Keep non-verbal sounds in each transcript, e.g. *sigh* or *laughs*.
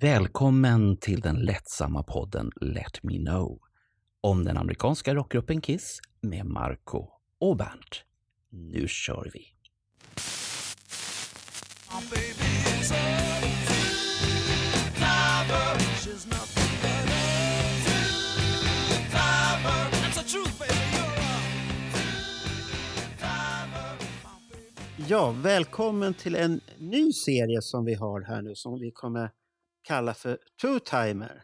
Välkommen till den lättsamma podden Let Me Know om den amerikanska rockgruppen Kiss med Marco och Bernt. Nu kör vi! Ja, välkommen till en ny serie som vi har här nu som vi kommer kalla för Two-Timer.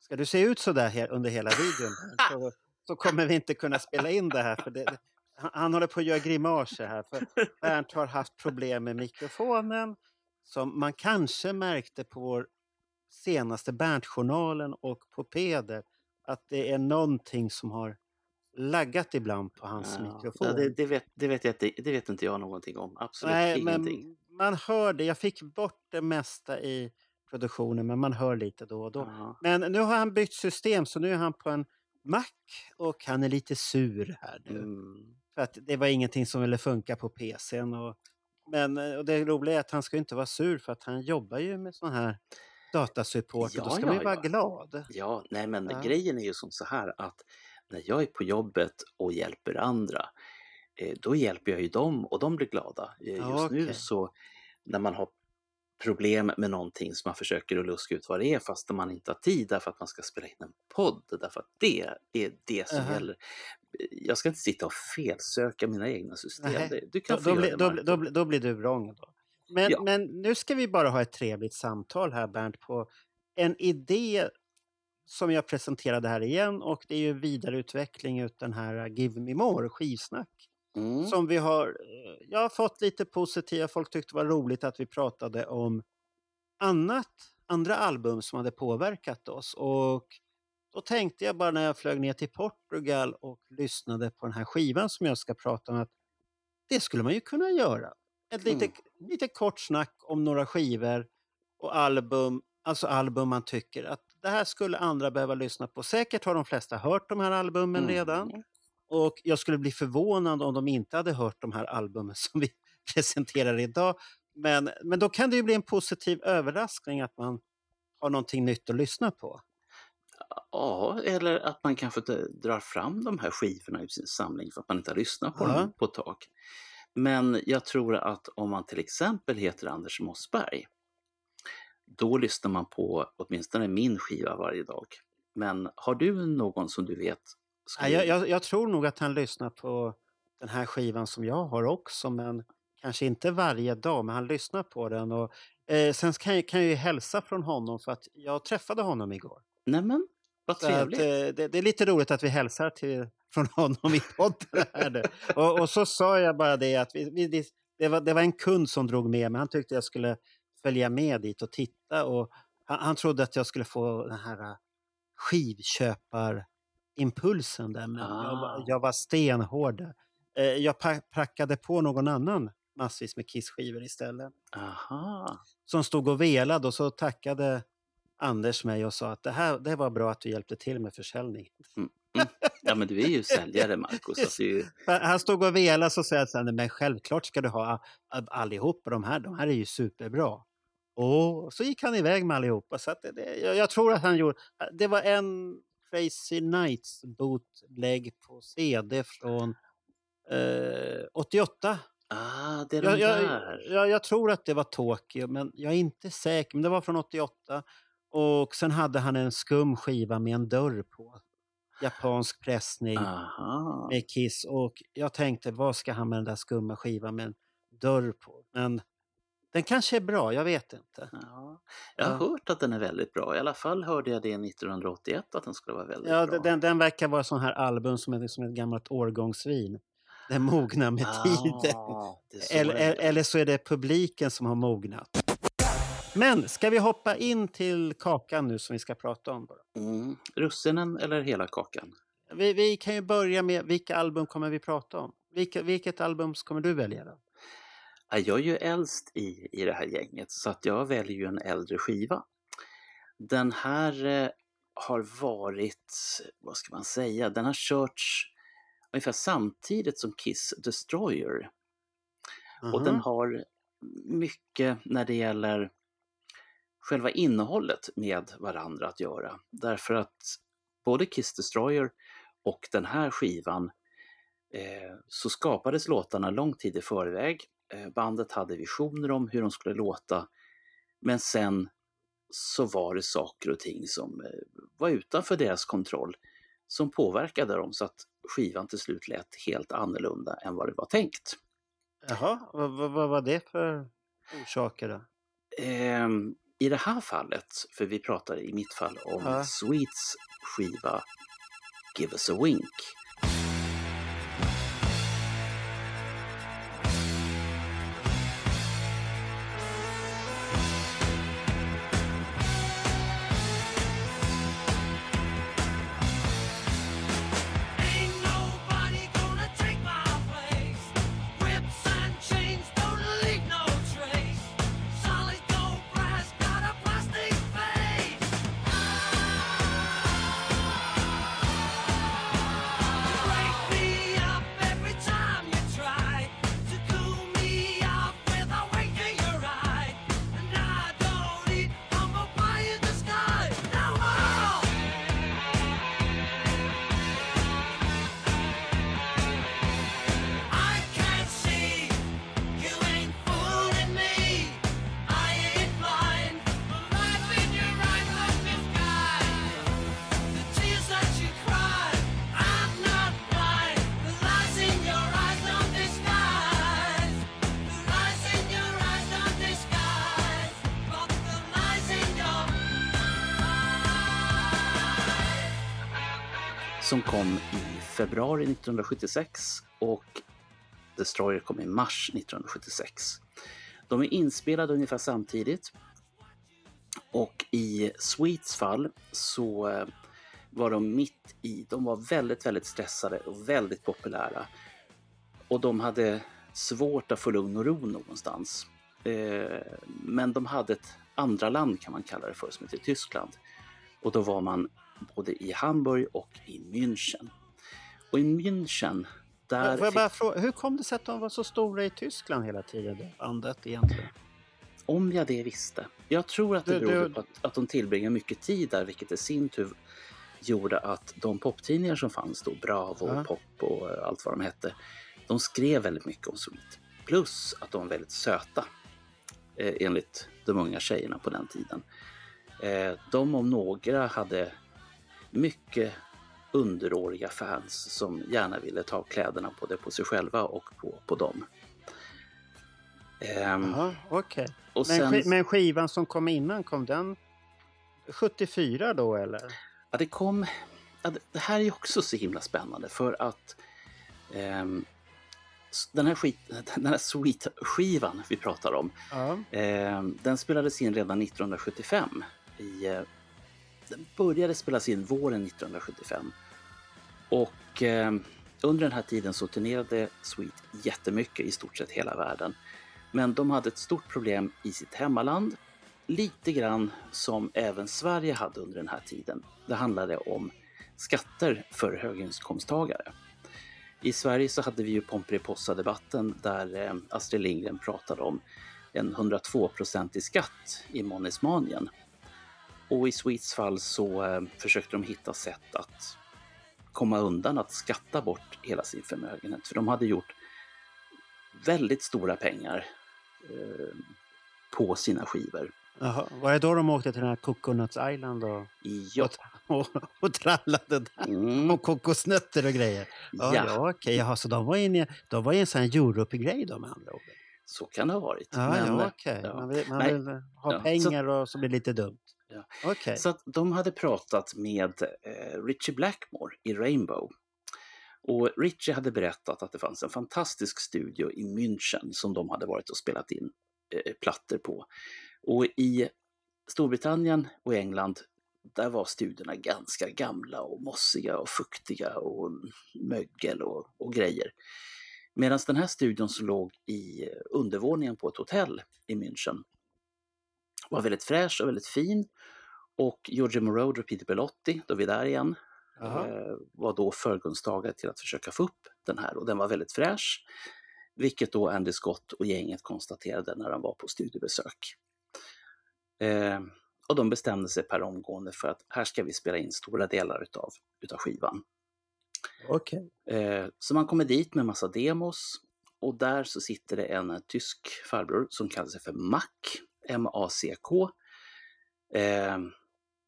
Ska du se ut så där under hela videon *laughs* så, så kommer vi inte kunna spela in det här. För det, det- han, håller på att göra grimaser här för Bernt har haft problem med mikrofonen som man kanske märkte på vår senaste Bernt-journalen och på Peder att det är någonting som har laggat ibland på hans mikrofon. Ja, det, det, vet, det, vet jag, inte- det vet inte jag någonting om. Absolut Nej, ingenting. men man hör det. Jag fick bort det mesta i produktionen, men man hör lite då och då. Ja. Men nu har han bytt system, så nu är han på en Mac och han är lite sur här nu. Mm. För att det var ingenting som ville funka på PCn. Och, men och det roliga är att han ska inte vara sur för att han jobbar ju med sån här datasupport. och då Ja, ska ja, man ju vara ja. glad. ja, nej men Ja. grejen är ju som så här att när jag är på jobbet och hjälper andra, då hjälper jag ju dem och de blir glada. Eh, Just Ja, nu okej. så när man har problem med någonting som man försöker att luska ut vad det är fast man inte har tid därför att man ska spela in en podd därför att det är det som Aha. gäller. Eh, Jag ska inte sitta och felsöka mina egna system. Du kan Då, då, det, då, då, då blir du vrång. Då. Men, Ja. men nu ska vi bara ha ett trevligt samtal här Bernt på en idé som jag presenterade här igen och det är ju vidareutveckling ut den här Give Me More skivsnack. Mm. Som vi har, eh, jag har fått lite positiva, folk tyckte det var roligt att vi pratade om annat, andra album som hade påverkat oss och då tänkte jag bara när jag flög ner till Portugal och lyssnade på den här skivan som jag ska prata om att det skulle man ju kunna göra. Ett lite, Mm. lite kort snack om några skivor och album, alltså album man tycker att det här skulle andra behöva lyssna på. Säkert har de flesta hört de här albumen Mm. redan. Och jag skulle bli förvånad om de inte hade hört de här albumen *laughs* som vi presenterar idag. Men, men då kan det ju bli en positiv överraskning att man har någonting nytt att lyssna på. Ja, eller att man kanske drar fram de här skivorna ur sin samling för att man inte har lyssnat på Ja. dem på ett tag. Men jag tror att om man till exempel heter Anders Mossberg, då lyssnar man på åtminstone min skiva varje dag. Men har du någon som du vet? Nej, jag, jag, jag tror nog att han lyssnar på den här skivan som jag har också, men kanske inte varje dag, men han lyssnar på den. Och, eh, sen kan jag, kan jag ju hälsa från honom för att jag träffade honom igår. Nämen, vad Så att, trevligt. eh, det, det är lite roligt att vi hälsar till, från honom i podden. Här. *laughs* Och, och så sa jag bara det att vi, vi, det, var, det var en kund som drog med mig. Han tyckte jag skulle följa med dit och titta. Och han, han trodde att jag skulle få den här eh, skivköparimpulsen där. Men jag, var, Ah. jag var stenhård. där. Eh, Jag prackade på någon annan massvis med Kiss-skivor istället Aha. som stod och velade och så tackade Anders mig och sa att det här det var bra att du hjälpte till med försäljning. Ja, men du är ju säljare, Marcus. Så att det är ju... *laughs* Han stod och velade och sa att men självklart ska du ha allihopa de här, de här är ju superbra. Och så gick han iväg med allihopa. Så att det, jag, jag tror att han gjorde, det var en Crazy Nights bootleg på CD från eh, 88. Ah, det är de jag, där. jag, jag tror att det var Tokyo, men jag är inte säker. Men det var från 88. Och sen hade han en skum skiva med en dörr på. Japansk pressning Aha. med Kiss. Och jag tänkte, vad ska han med den där skumma skivan med en dörr på? Men den kanske är bra, jag vet inte. Ja. Jag har Ja. hört att den är väldigt bra. I alla fall hörde jag det 1981 att den skulle vara väldigt Ja, bra. den, den verkar vara sån här album som är som ett gammalt årgångsvin. Den mognar med tiden. Ah, så Eller, är. eller så är det publiken som har mognat. Men ska vi hoppa in till kakan nu som vi ska prata om? Bara? Mm. Russinen eller hela kakan? Vi, vi kan ju börja med vilka album kommer vi prata om? Vilka, vilket album kommer du välja? Då? Ja, Jag är ju äldst i, i det här gänget så att jag väljer ju en äldre skiva. Den här eh, har varit, vad ska man säga, den har körts ungefär samtidigt som Kiss Destroyer. Och den Aha. har mycket när det gäller själva innehållet med varandra att göra. Därför att både Kiss Destroyer och den här skivan eh, så skapades låtarna lång tid i förväg. Eh, bandet hade visioner om hur de skulle låta. Men sen så var det saker och ting som eh, var utanför deras kontroll som påverkade dem så att skivan till slut lät helt annorlunda än vad det var tänkt. Jaha, vad, vad, vad var det för orsaker då? Eh, I det här fallet, för vi pratar i mitt fall om Ja. Sweets skiva Give us a wink. Februari 1976 och Destroyer kom i mars 1976. De är inspelade ungefär samtidigt och i Sweets fall så eh, var de mitt i, de var väldigt, väldigt stressade och väldigt populära. Och de hade svårt att få lugn och ro någonstans. Eh, men de hade ett andra land kan man kalla det för som heter Tyskland. Och då var man både i Hamburg och i München. Och i München, där... Får jag bara fråga, hur kom det sig att de var så stora i Tyskland hela tiden, det bandet egentligen? Om jag det visste. Jag tror att det Du- berodde du- på att, att de tillbringade mycket tid där, vilket i sin tur gjorde att de poptidningar som fanns då, Bravo, Ja. Pop och allt vad de hette, de skrev väldigt mycket om Sweet. Plus att de var väldigt söta, eh, enligt de unga tjejerna på den tiden. Eh, de om några hade mycket underåriga fans som gärna ville ta kläderna både på sig själva och på, på dem. Ehm, okej. och Men, sen, men skivan som kom innan, kom den 74 då eller? ja, det kom... Ja, det- här är ju också så himla spännande för att ehm, den här, skit, *laughs* den här Sweet-skivan vi pratar om, Ja. ehm, den spelades in redan 1975. I, eh, den började spelas in våren 1975. Och eh, under den här tiden så turnerade Sweet jättemycket i stort sett hela världen. Men de hade ett stort problem i sitt hemmaland. Lite grann som även Sverige hade under den här tiden. Det handlade om skatter för höginkomsttagare. I Sverige så hade vi ju Pomperipossa-debatten där eh, Astrid Lindgren pratade om en 102-procentig skatt i Monismanien. Och i Sweets fall så eh, försökte de hitta sätt att komma undan att skatta bort hela sin förmögenhet. För de hade gjort väldigt stora pengar eh, på sina skivor. Jaha. Var det då de åkte till den här Coconuts Island och, Ja. och, och trallade där? Mm, Och kokosnötter och grejer? Ja, ja, ja okej. Jaha, så de var inne de var i en sån här Europe-grej då med andra ord? så kan det ha varit. Ja, Men, ja eh, okej. ja. Man vill, man Nej. vill ha Ja, så- pengar och så blir det lite dumt. Ja. Okej. Så att de hade pratat med eh, Richie Blackmore i Rainbow. Och Richie hade berättat att det fanns en fantastisk studio i München som de hade varit och spelat in eh, plattor på. Och i Storbritannien och England, där var studiorna ganska gamla och mossiga och fuktiga och mögel och, och grejer. Medan den här studion som låg i undervåningen på ett hotell i München var väldigt fräsch och väldigt fin. Och Giorgio Moroder och Peter Bellotti, då är vi där igen, Jaha. eh, var då förgrundstagare till att försöka få upp den här och den var väldigt fräsch. Vilket då Andy Scott och gänget konstaterade när de var på studiebesök. Eh, och de bestämde sig per omgående för att här ska vi spela in stora delar utav, utav skivan. Okej. Eh, så man kommer dit med massa demos och där så sitter det en tysk farbror som kallar sig för Mac, M-A-C-K. Eh,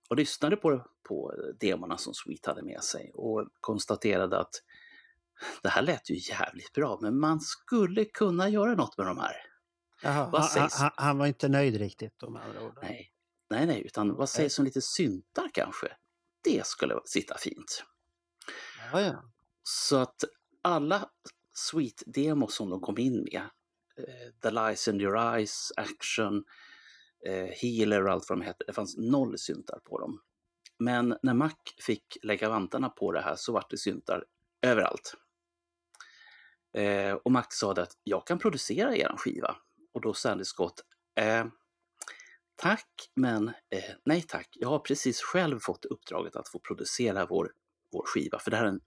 och lyssnade på, på demorna som Sweet hade med sig och konstaterade att det här lät ju jävligt bra, men man skulle kunna göra något med de här. Jaha, Vad sägs? han, han var inte nöjd riktigt med andra ord. Nej, nej, nej, utan vad sägs om lite syntar kanske? Det skulle sitta fint. Ja, ja. Så att alla Sweet-demos som de kom in med, eh, The Lies in Your Eyes, Action, eh, Healer och allt vad de hette, det fanns noll syntar på dem. Men när Mac fick lägga vantarna på det här så var det syntar överallt. Eh, och Mac sa att jag kan producera er skiva. Och då sa Andy Scott, eh, tack men eh, nej tack, jag har precis själv fått uppdraget att få producera vår, vår skiva. För det här, en,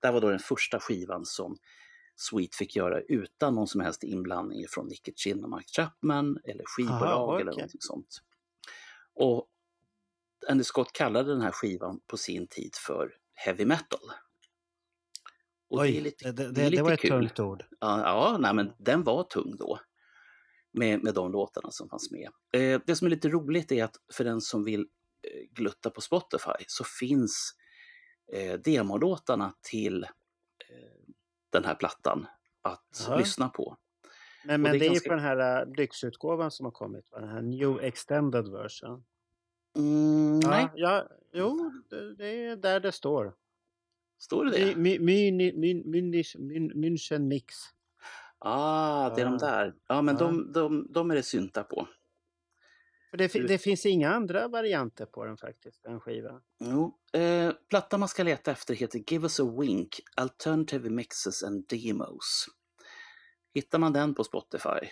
det här var då den första skivan som Sweet fick göra utan någon som helst inblandning från Nicky Chin och Mike Chapman eller skivbolag Aha, eller okej. någonting sånt. Och Andy Scott kallade den här skivan på sin tid för heavy metal. Och Oj, det, är lite, det, det, det är det, lite var ett kul. tungt ord. Ja, ja nej, men den var tung då. Med, med de låtarna som fanns med. Eh, det som är lite roligt är att för den som vill eh, glutta på Spotify så finns eh, demolåtarna till den här plattan att Jaha. lyssna på. Men, det men är det är ju ganska- på den här äh, lyxutgåvan som har kommit, va? den här New Extended Version. Mm, nej, Ja, ja, jo, det, det är där det står. står det det? My, my, my, München Mix. Ah, det är de Ja. där. Ja, men Ja. de, de, de är det syntar på. För det, det finns inga andra varianter på den faktiskt, den skivan. Jo, eh, plattan man ska leta efter heter Give us a wink, Alternative Mixes and Demos. Hittar man den på Spotify,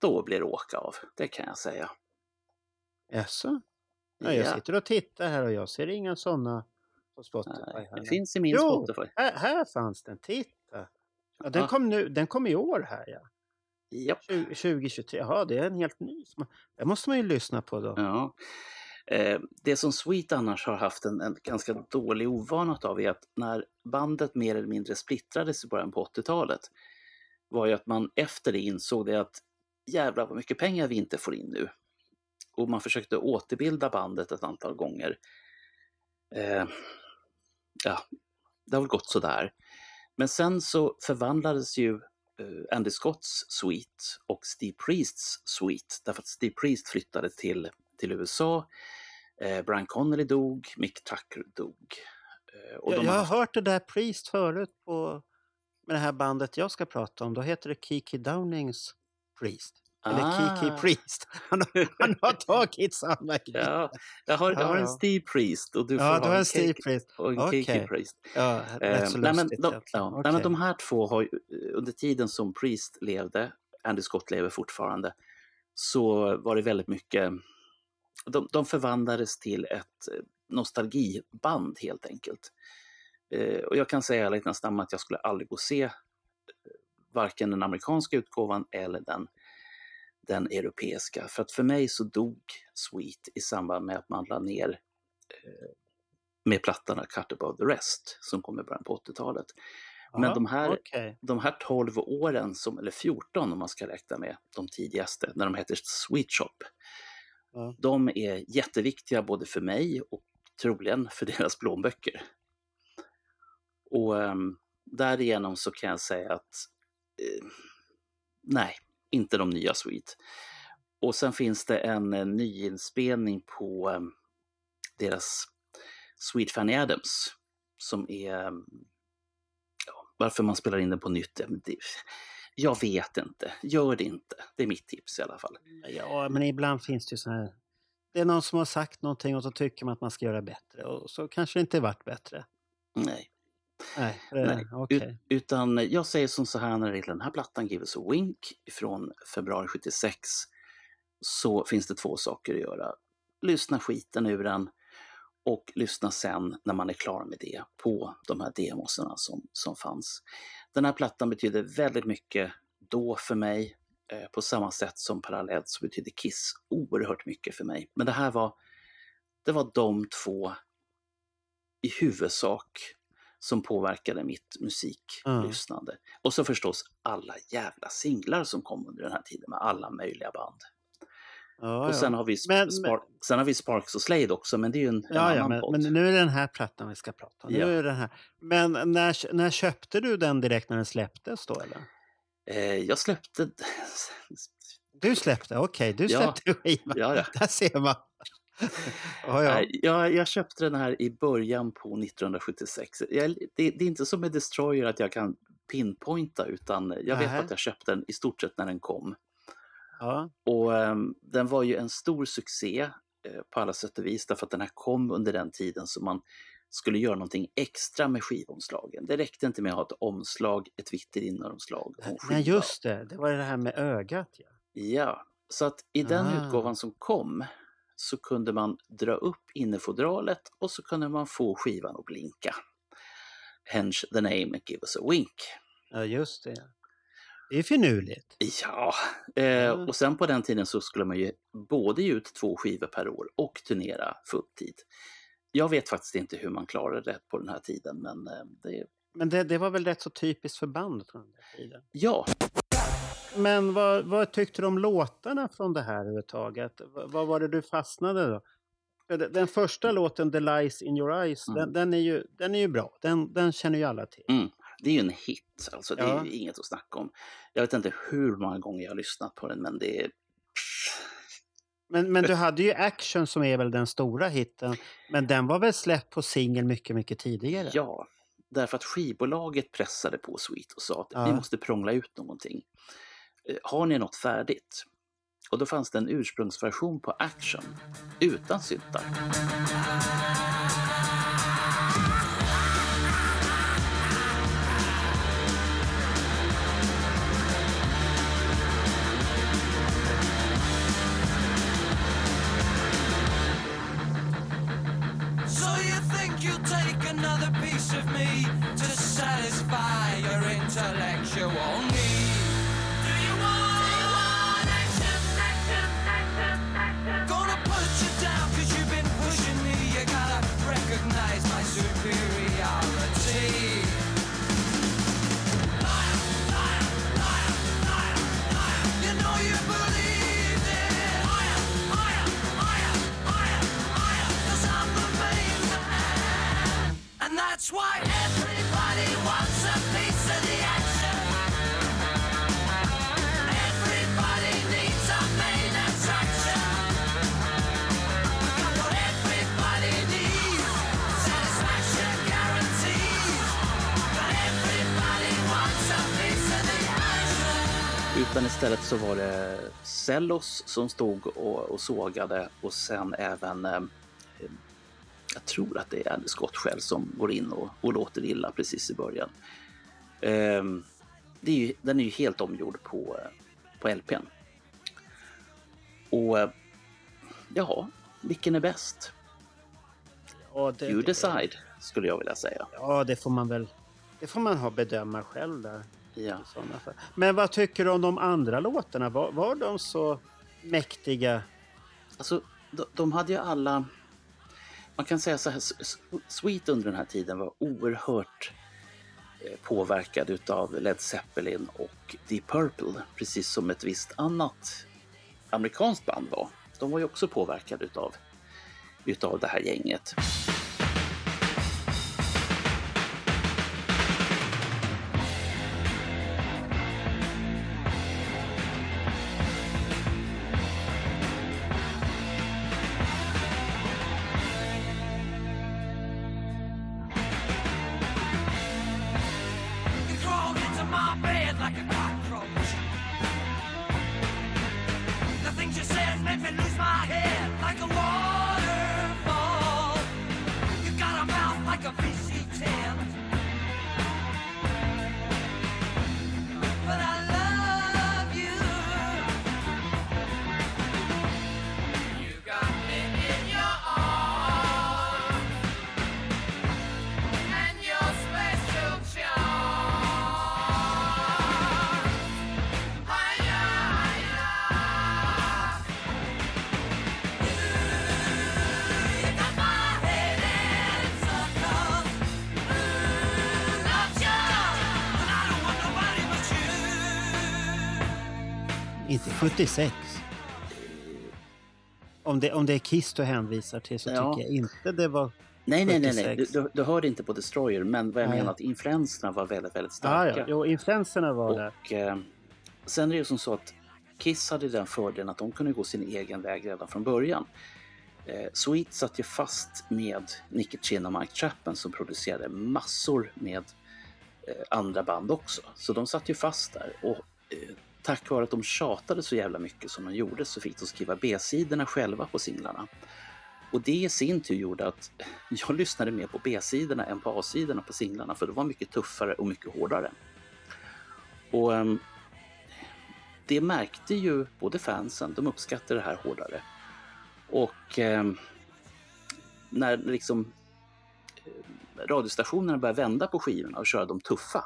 då blir det åka av, det kan jag säga. Jaså? Ja, jag Ja, sitter och tittar här och jag ser inga sådana på Spotify. nej, det finns i min Jo. Spotify. Här, här fanns den, titta! Ja, den, kom nu, den kom i år här ja. 20, 2023, jaha det är en helt ny. Den måste man ju lyssna på då. Ja. Eh, det som Sweet annars har haft en, en ganska dålig ovana av är att när bandet mer eller mindre splittrades i början på 80-talet var ju att man efter det insåg det att jävlar vad mycket pengar vi inte får in nu. Och man försökte återbilda bandet ett antal gånger. Eh, ja, det har väl gått sådär. Men sen så förvandlades ju Andy Scotts Suite och Steve Priests Suite därför att Steve Priest flyttade till, till USA. Eh, Brian Connolly dog, Mick Tucker dog. Eh, Jag, har haft, hört det där Priest förut på med det här bandet jag ska prata om. Då heter det Kiki Downings Priest. Eller Kiki Ah. Priest. *laughs* Han har, han har tagit samma grej. ja, jag har, jag har en. Steve Priest och du får Ja, ha du har en Steve Kiki- Priest. och en Okej. Kiki Priest. Ja, rätt så nej, men de, ja, nej, men de här två har eh, under tiden som Priest levde, Andy Scott lever fortfarande, så var det väldigt mycket, de, de förvandlades till ett eh, nostalgiband helt enkelt. Eh, och jag kan säga ärlighetens namn att jag skulle aldrig gå och se eh, varken den amerikanska utgåvan eller den, den europeiska. För att för mig så dog Sweet i samband med att man la ner eh, med plattorna Cut Above the Rest som kom i början på 80-talet. Men de här, okej. de här 12 åren, som, eller 14 om man ska räkna med de tidigaste, när de heter Sweet Shop, Ja. de är jätteviktiga både för mig och troligen för *laughs* deras plånböcker. Och um, därigenom så kan jag säga att eh, nej, inte de nya Sweet. Och sen finns det en, eh, nyinspelning på em, deras Sweet Fanny Adams som är em, ja, varför man spelar in den på nytt. Det, jag vet inte, gör det inte. Det är mitt tips i alla fall. Ja, men ibland finns det ju så här. Det är någon som har sagt någonting och så tycker man att man ska göra bättre och så kanske det inte varit bättre. Nej. Nej, Nej, utan jag säger som så här när det gäller den här plattan, Give us a wink, från februari 76, så finns det två saker att göra. Lyssna skiten ur den och lyssna sen när man är klar med det på de här demosarna som, som fanns. Den här plattan betyder väldigt mycket då för mig. Eh, på samma sätt som parallellt så betydde Kiss oerhört mycket för mig. Men det här var, det var de två i huvudsak som påverkade mitt musiklyssnande. Och så förstås alla jävla singlar som kom under den här tiden med alla möjliga band. Ja, Och sen ja. har, vi Men- Spar- sen har vi Sparks och Slade också, men det är ju en, en Ja, annan ja men, podd. men nu är det den här plattan vi ska prata om. Nu Ja. är den här. Men när, när köpte du den direkt när den släpptes då? Eller? Eh, jag släppte... Du släppte, okej, du Ja. släppte skivan. Ja, ja. Där ser man. Ja, Jag, jag köpte den här i början på 1976. Jag, det, det är inte som med Destroyer att jag kan pinpointa utan jag vet att jag köpte den i stort sett när den kom. ja. Och ehm, den var ju en stor succé eh, på alla sätt och vis därför att den här kom under den tiden som man skulle göra någonting extra med skivomslagen. Det räckte inte med att ha ett omslag, ett vitt inneromslag. Nej, just det. Det var det här med ögat. Ja. Ja, så att i den Ah. utgåvan som kom så kunde man dra upp innerfodralet och så kunde man få skivan att blinka. Hence the name Give us a wink. ja, just det. Det är finurligt. Ja, eh, Mm. och sen på den tiden så skulle man ju både ge ut två skivor per år och turnera fulltid. Jag vet faktiskt inte hur man klarade det på den här tiden, men eh, det, Men det, det var väl rätt så typiskt för bandet från den tiden. ja, Men vad, vad tyckte du om låtarna från det här överhuvudtaget? Vad, var det du fastnade då? Den, första låten, The Lies in Your Eyes, Mm. den, den, är ju, den är ju bra. Den, den känner ju alla till. mm, det är ju en hit, alltså det Ja. är inget att snacka om. Jag vet inte hur många gånger jag har lyssnat på den, men det är Men, men du hade ju Action som är väl den stora hitten. Men den var väl släppt på singel mycket, mycket tidigare? Ja, därför att skivbolaget pressade på Sweet och sa att Ja. vi måste prångla ut någonting. Eh, har ni något färdigt? Och då fanns det en ursprungsversion på Action utan syntar. So you think you'll take another piece of me to satisfy your intellectual that's why everybody wants a piece of the action. Everybody needs a main attraction. Got what everybody needs. Satisfaction guaranteed. But everybody wants a piece of the action. Utan istället så var det Cellos som stod och, och sågade och sen även eh, jag tror att det är Andy Scott själv som går in och, och låter illa precis i början. Det är ju, den är ju helt omgjord på, på LPn. Och ja, vilken är bäst? Ja, det, You decide, skulle jag vilja säga. Ja, det får man väl det får man ha bedöma själv där. Ja. Men vad tycker du om de andra låtarna? Var, var de så mäktiga? Alltså, de, de hade ju alla... Man kan säga så här, Sweet under den här tiden var oerhört eh, påverkad utav Led Zeppelin och Deep Purple, precis som ett visst annat amerikanskt band var. De var ju också påverkade utav, utav det här gänget. 76. Om det, om det är Kiss du hänvisar till så Ja. tycker jag inte det var... Nej, nej, nej, nej. Du, 76. du, du hörde inte på Destroyer, men vad jag Nej. menar att influenserna var väldigt, väldigt Ah, starka. ja. Jo, influenserna var där. Och eh, sen är det ju som så att Kiss hade den fördelen att de kunde gå sin egen väg redan från början. Eh, Sweet satt ju fast med Nicky Chin och Mike Chapman som producerade massor med eh, andra band också. Så de satt ju fast där och eh, tack vare att de tjatade så jävla mycket som de gjorde så fick de skriva B-sidorna själva på singlarna. Och det i sin tur gjorde att *laughs* jag lyssnade mer på B-sidorna än på A-sidorna på singlarna för de var mycket tuffare och mycket hårdare. Och ehm, det märkte ju både fansen, de uppskattade det här hårdare. Och ehm, när liksom eh, radiostationerna började vända på skivorna och köra de tuffa,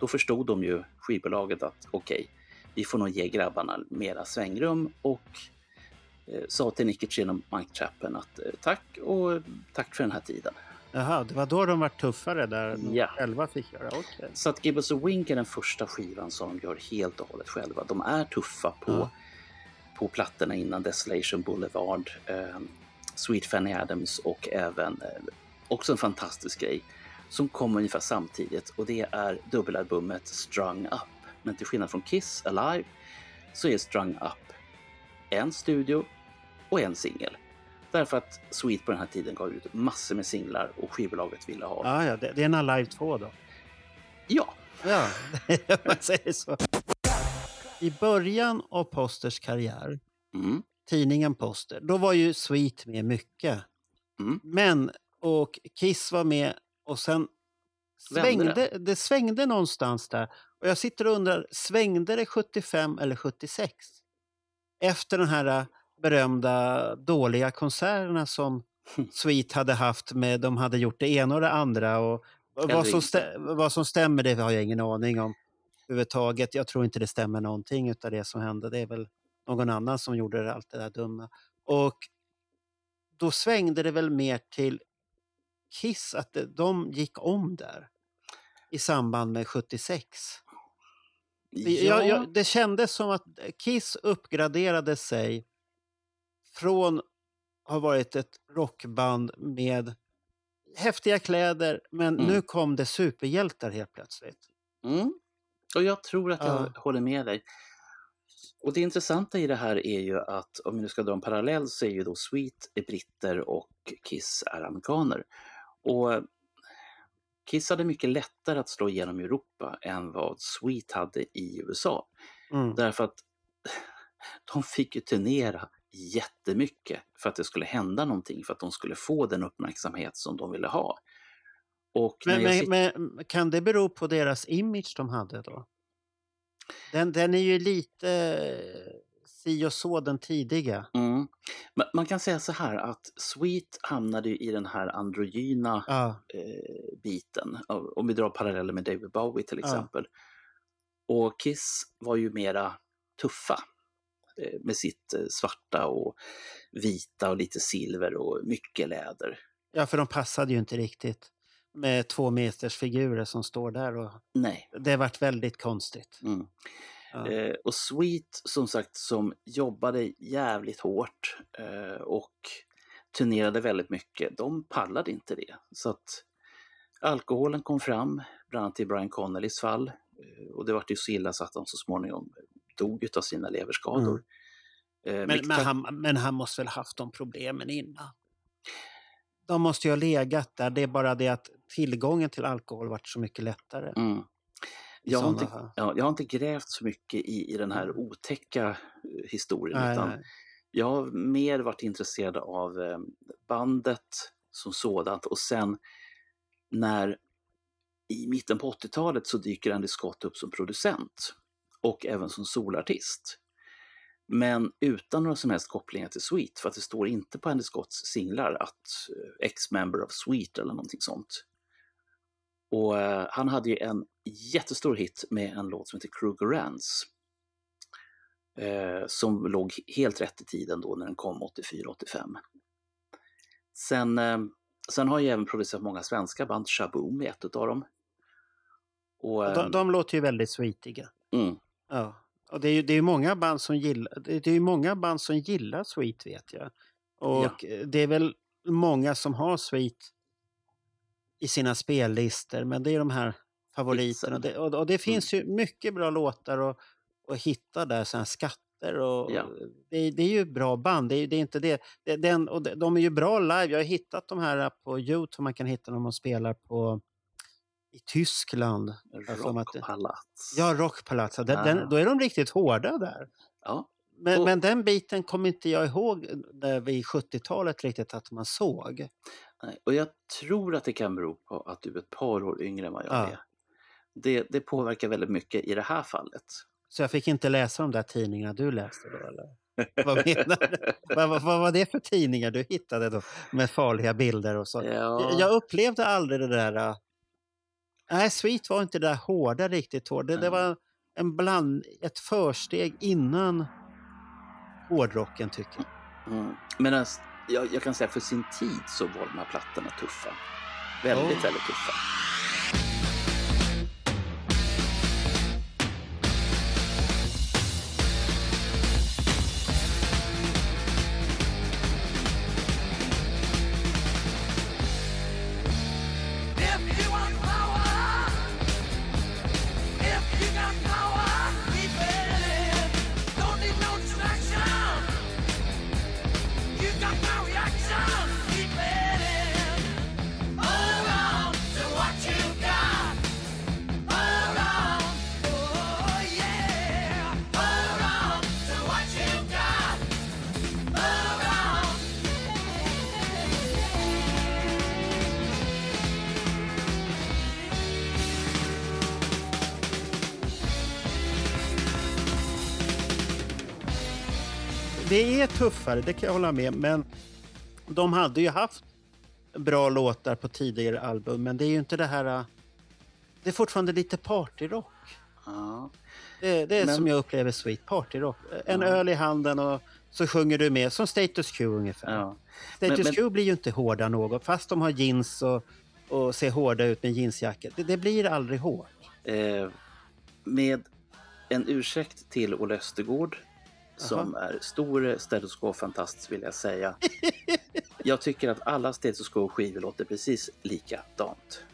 då förstod de ju skivbolaget att okej, vi får nog ge grabbarna mera svängrum och eh, sa till Nicky Chin och Mike Chapman att eh, tack och tack för den här tiden. Jaha, det var då de var tuffare där Ja. själva fick göra. Okej. Så att Gibbons och Wink är den första skivan som de gör helt och hållet själva. De är tuffa på, Ja. på plattorna innan Desolation Boulevard, eh, Sweet Fanny Adams och även eh, också en fantastisk grej som kom ungefär samtidigt och det är dubbelalbumet Strung Up. Men till skillnad från Kiss Alive så är Strung Up en studio och en singel. Därför att Sweet på den här tiden gav ut massor med singlar och skivbolaget ville ha. Ja, ja, det, det är en Alive 2 då. ja Ja, *laughs* man säger så. I början av Posters karriär, mm, tidningen Poster, då var ju Sweet med mycket. Mm. Men, och Kiss var med och sen svängde, det? svängde någonstans där. Och jag sitter och undrar, svängde det 75 eller 76? Efter den här äh, berömda dåliga konserterna som *laughs* Sweet hade haft med, de hade gjort det ena och det andra. Och vad, som vad som stämmer det har jag ingen aning om överhuvudtaget. Jag tror inte det stämmer någonting av det som hände. Det är väl någon annan som gjorde det, allt det där dumma. Och då svängde det väl mer till Kiss, att de gick om där i samband med 76. Jag, jag, det kändes som att Kiss uppgraderade sig från att ha varit ett rockband med häftiga kläder, men Mm. nu kom det superhjältar helt plötsligt. Mm. Och jag tror att jag Ja. håller med dig. Och det intressanta i det här är ju att om vi nu ska dra en parallell så är ju då Sweet är britter och Kiss är amerikaner. Och Kiss hade mycket lättare att slå igenom i Europa än vad Sweet hade i USA. Mm. Därför att de fick ju turnera jättemycket för att det skulle hända någonting, för att de skulle få den uppmärksamhet som de ville ha. Men, men, sitter- men kan det bero på deras image de hade då? Den, den är ju lite si och så den tidiga. Mm. Men Man kan säga så här att Sweet hamnade ju i den här androgyna Ja, eh, biten. Om vi drar paralleller med David Bowie till exempel. Och Kiss var ju mera tuffa eh, med sitt eh, svarta och vita och lite silver och mycket läder. ja, för de passade ju inte riktigt med två meters figurer som står där. Och Nej. det vart väldigt konstigt. Mm. Ja. Eh, och Sweet som sagt som jobbade jävligt hårt eh, och turnerade väldigt mycket, de pallade inte det. Så att alkoholen kom fram, bland annat i Brian Connellys fall. Eh, och det var ju så illa så att de så småningom dog av sina leverskador. Eh, Men, men, han, men han måste väl haft de problemen innan? De måste ju ha legat där. Det är bara det att tillgången till alkohol vart så mycket lättare. Mm. Jag, har inte, ja, jag har inte grävt så mycket i, i den här otäcka eh, historien. Nej, utan nej. Jag har mer varit intresserad av eh, bandet som sådant och sen när i mitten på 80-talet så dyker Andy Scott upp som producent och även som solartist. Men utan några som helst kopplingar till Sweet för att det står inte på Andy Scotts singlar att eh, ex-member of Sweet eller någonting sånt. Och eh, han hade ju en jättestor hit med en låt som heter Kruger Rance eh, som låg helt rätt i tiden då när den kom 84-85. Sen, eh, sen har jag även producerat många svenska band, Shaboom är ett av dem. Och, Och eh, De, de låter ju väldigt sweetiga. mm, Ja, Och det är ju det är många band som gillar, det är många band som gillar Sweet vet jag. Och eh, det är väl många som har Sweet i sina spellistor, men det är de här favoriterna. Hitsen. Det, och, och det finns ju mycket bra låtar att, att hitta där, sådana skatter. Och, Ja. det, det är ju bra band, det är, det är inte det. det den, och de, de är ju bra live, jag har hittat de här på Youtube, man kan hitta dem och spelar på i Tyskland. Rockpalats. Ja, Rockpalats. Den, Ah. den, då är de riktigt hårda där. Ja, Men, Och- men den biten kommer inte jag ihåg där vid 70-talet riktigt att man såg. Nej. Och jag tror att det kan bero på att du är ett par år yngre än vad jag Ja. är. Det, det påverkar väldigt mycket i det här fallet. Så jag fick inte läsa de där tidningarna du läste då eller? *laughs* Vad menar du? vad, vad, vad var det för tidningar du hittade då med farliga bilder och så? Ja, Jag upplevde aldrig det där... äh, Nej, Sweet var inte det där hårda riktigt hård. Det, det var en bland, ett försteg innan hårdrocken tycker jag. mm. Men jag, jag kan säga för sin tid så var de här plattorna tuffa. Väldigt, Oh. väldigt tuffa. Tuffare, det kan jag hålla med Men de hade ju haft bra låtar på tidigare album, men det är ju inte det här... Det är fortfarande lite partyrock. Ja. Det, det är Men- som jag upplever Sweet partyrock. En Ja. öl i handen och så sjunger du med, som Status Quo ungefär. Ja. Status Men- men- Quo blir ju inte hårda något, fast de har jeans och, och ser hårda ut med jeansjackor. Det, det blir aldrig hårt. Eh, med en ursäkt till Olle Östergård som är stor Status Quo-fantast vill jag säga. *laughs* jag tycker att alla Status Quo-skivor låter precis likadant.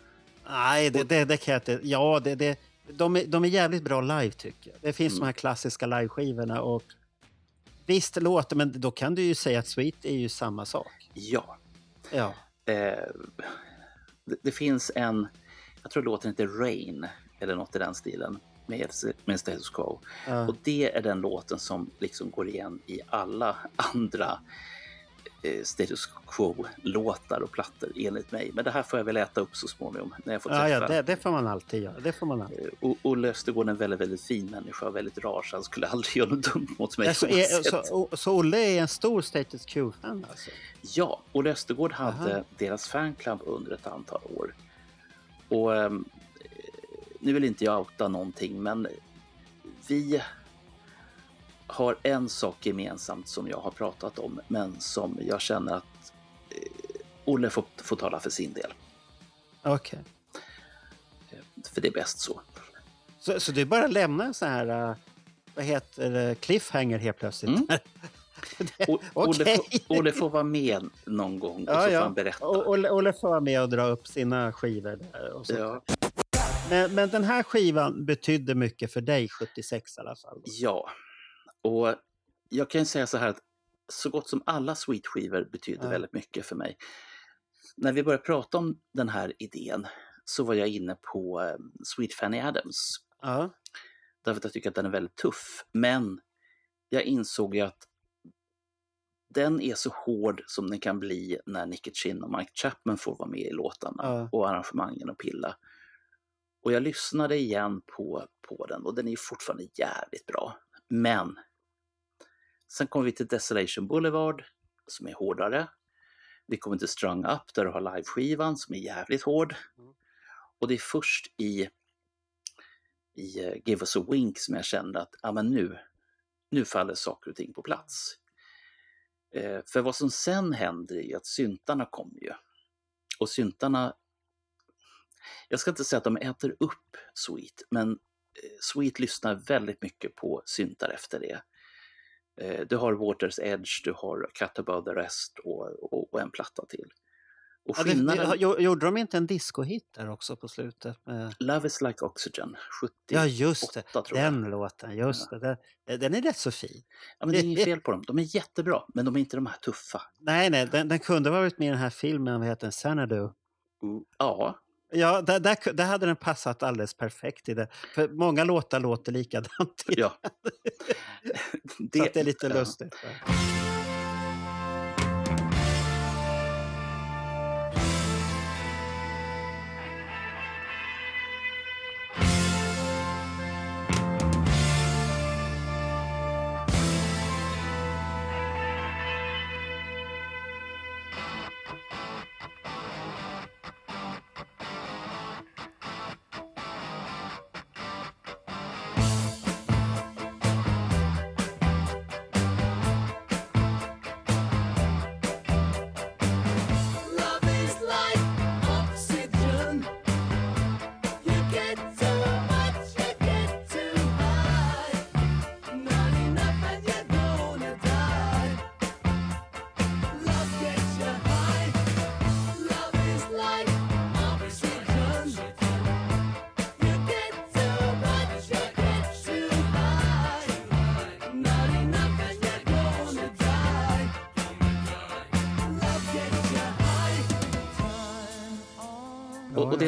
Nej, det, det, det kan jag inte. Ja, det, det, de, är, de är jävligt bra live tycker jag. Det finns Mm. de här klassiska liveskivorna och visst låter, men då kan du ju säga att Sweet är ju samma sak. Ja. Ja. Eh, det, det finns en, jag tror låten heter Rain eller något i den stilen med, med Status Quo. ja. Och det är den låten som liksom går igen i alla *laughs* andra eh, Status Quo-låtar och plattor enligt mig. Men det här får jag väl äta upp så småningom när jag får Ja, träffa ja, det, det får man alltid göra. Det får man alltid. Eh, O- Olle Östergård är en väldigt, väldigt fin människa och väldigt rar så han skulle aldrig *laughs* göra något dumt mot mig. Alltså, är, oavsett. så, så Olle är en stor Status Quo-fan alltså? Ja, Olle Östergård hade Aha. deras fanclub under ett antal år. Och ehm, nu vill inte jag outa någonting, men vi har en sak gemensamt som jag har pratat om, men som jag känner att eh, Olle får, får tala för sin del. Okej. För det är bäst så. Så, så du bara lämnar så här, uh, vad heter det, cliffhanger helt plötsligt? Mm. *laughs* O- Olle, Okej. får, Olle får vara med någon gång och Ja, så får ja. han berätta. Olle, Olle får vara med och dra upp sina skivor där. Och så. Ja, Men, men den här skivan betydde mycket för dig 76 i alla fall. Ja, och jag kan säga så här att så gott som alla Sweet-skivor betydde Ja. väldigt mycket för mig. När vi började prata om den här idén så var jag inne på eh, Sweet Fanny Adams. Ja. Därför att jag tycker att den är väldigt tuff. Men jag insåg ju att den är så hård som den kan bli när Nicky Chin och Mike Chapman får vara med i låtarna Ja. och arrangemangen och pilla. Och jag lyssnade igen på, på den och den är fortfarande jävligt bra. Men sen kommer vi till Desolation Boulevard som är hårdare. Vi kommer till Strung Up där du har liveskivan som är jävligt hård. Mm. Och det är först i, i eh, Give Us a Wink som jag kände att ja, men nu, nu faller saker och ting på plats. Eh, för vad som sen händer är ju att syntarna kommer ju. Och syntarna, jag ska inte säga att de äter upp Sweet, men Sweet lyssnar väldigt mycket på syntar efter det. Eh, Du har Waters Edge, du har Cut Above the Rest och, och, och en platta till. Och Ja, det, skillnaden, det, jo- gjorde de inte en discohit där också på slutet? Med... Love is like oxygen, 78 Ja, just det. tror jag. Den låten, just det. Den, den är rätt så fin. Ja, men det är *laughs* inget fel på dem, de är jättebra, men de är inte de här tuffa. Nej, nej, den, den kunde varit med i den här filmen, vad heter den? Xanadu. Ja, Ja, där, där, där hade den passat alldeles perfekt i det. För många låtar låter likadant. ja. så att det är lite ja. lustigt. Love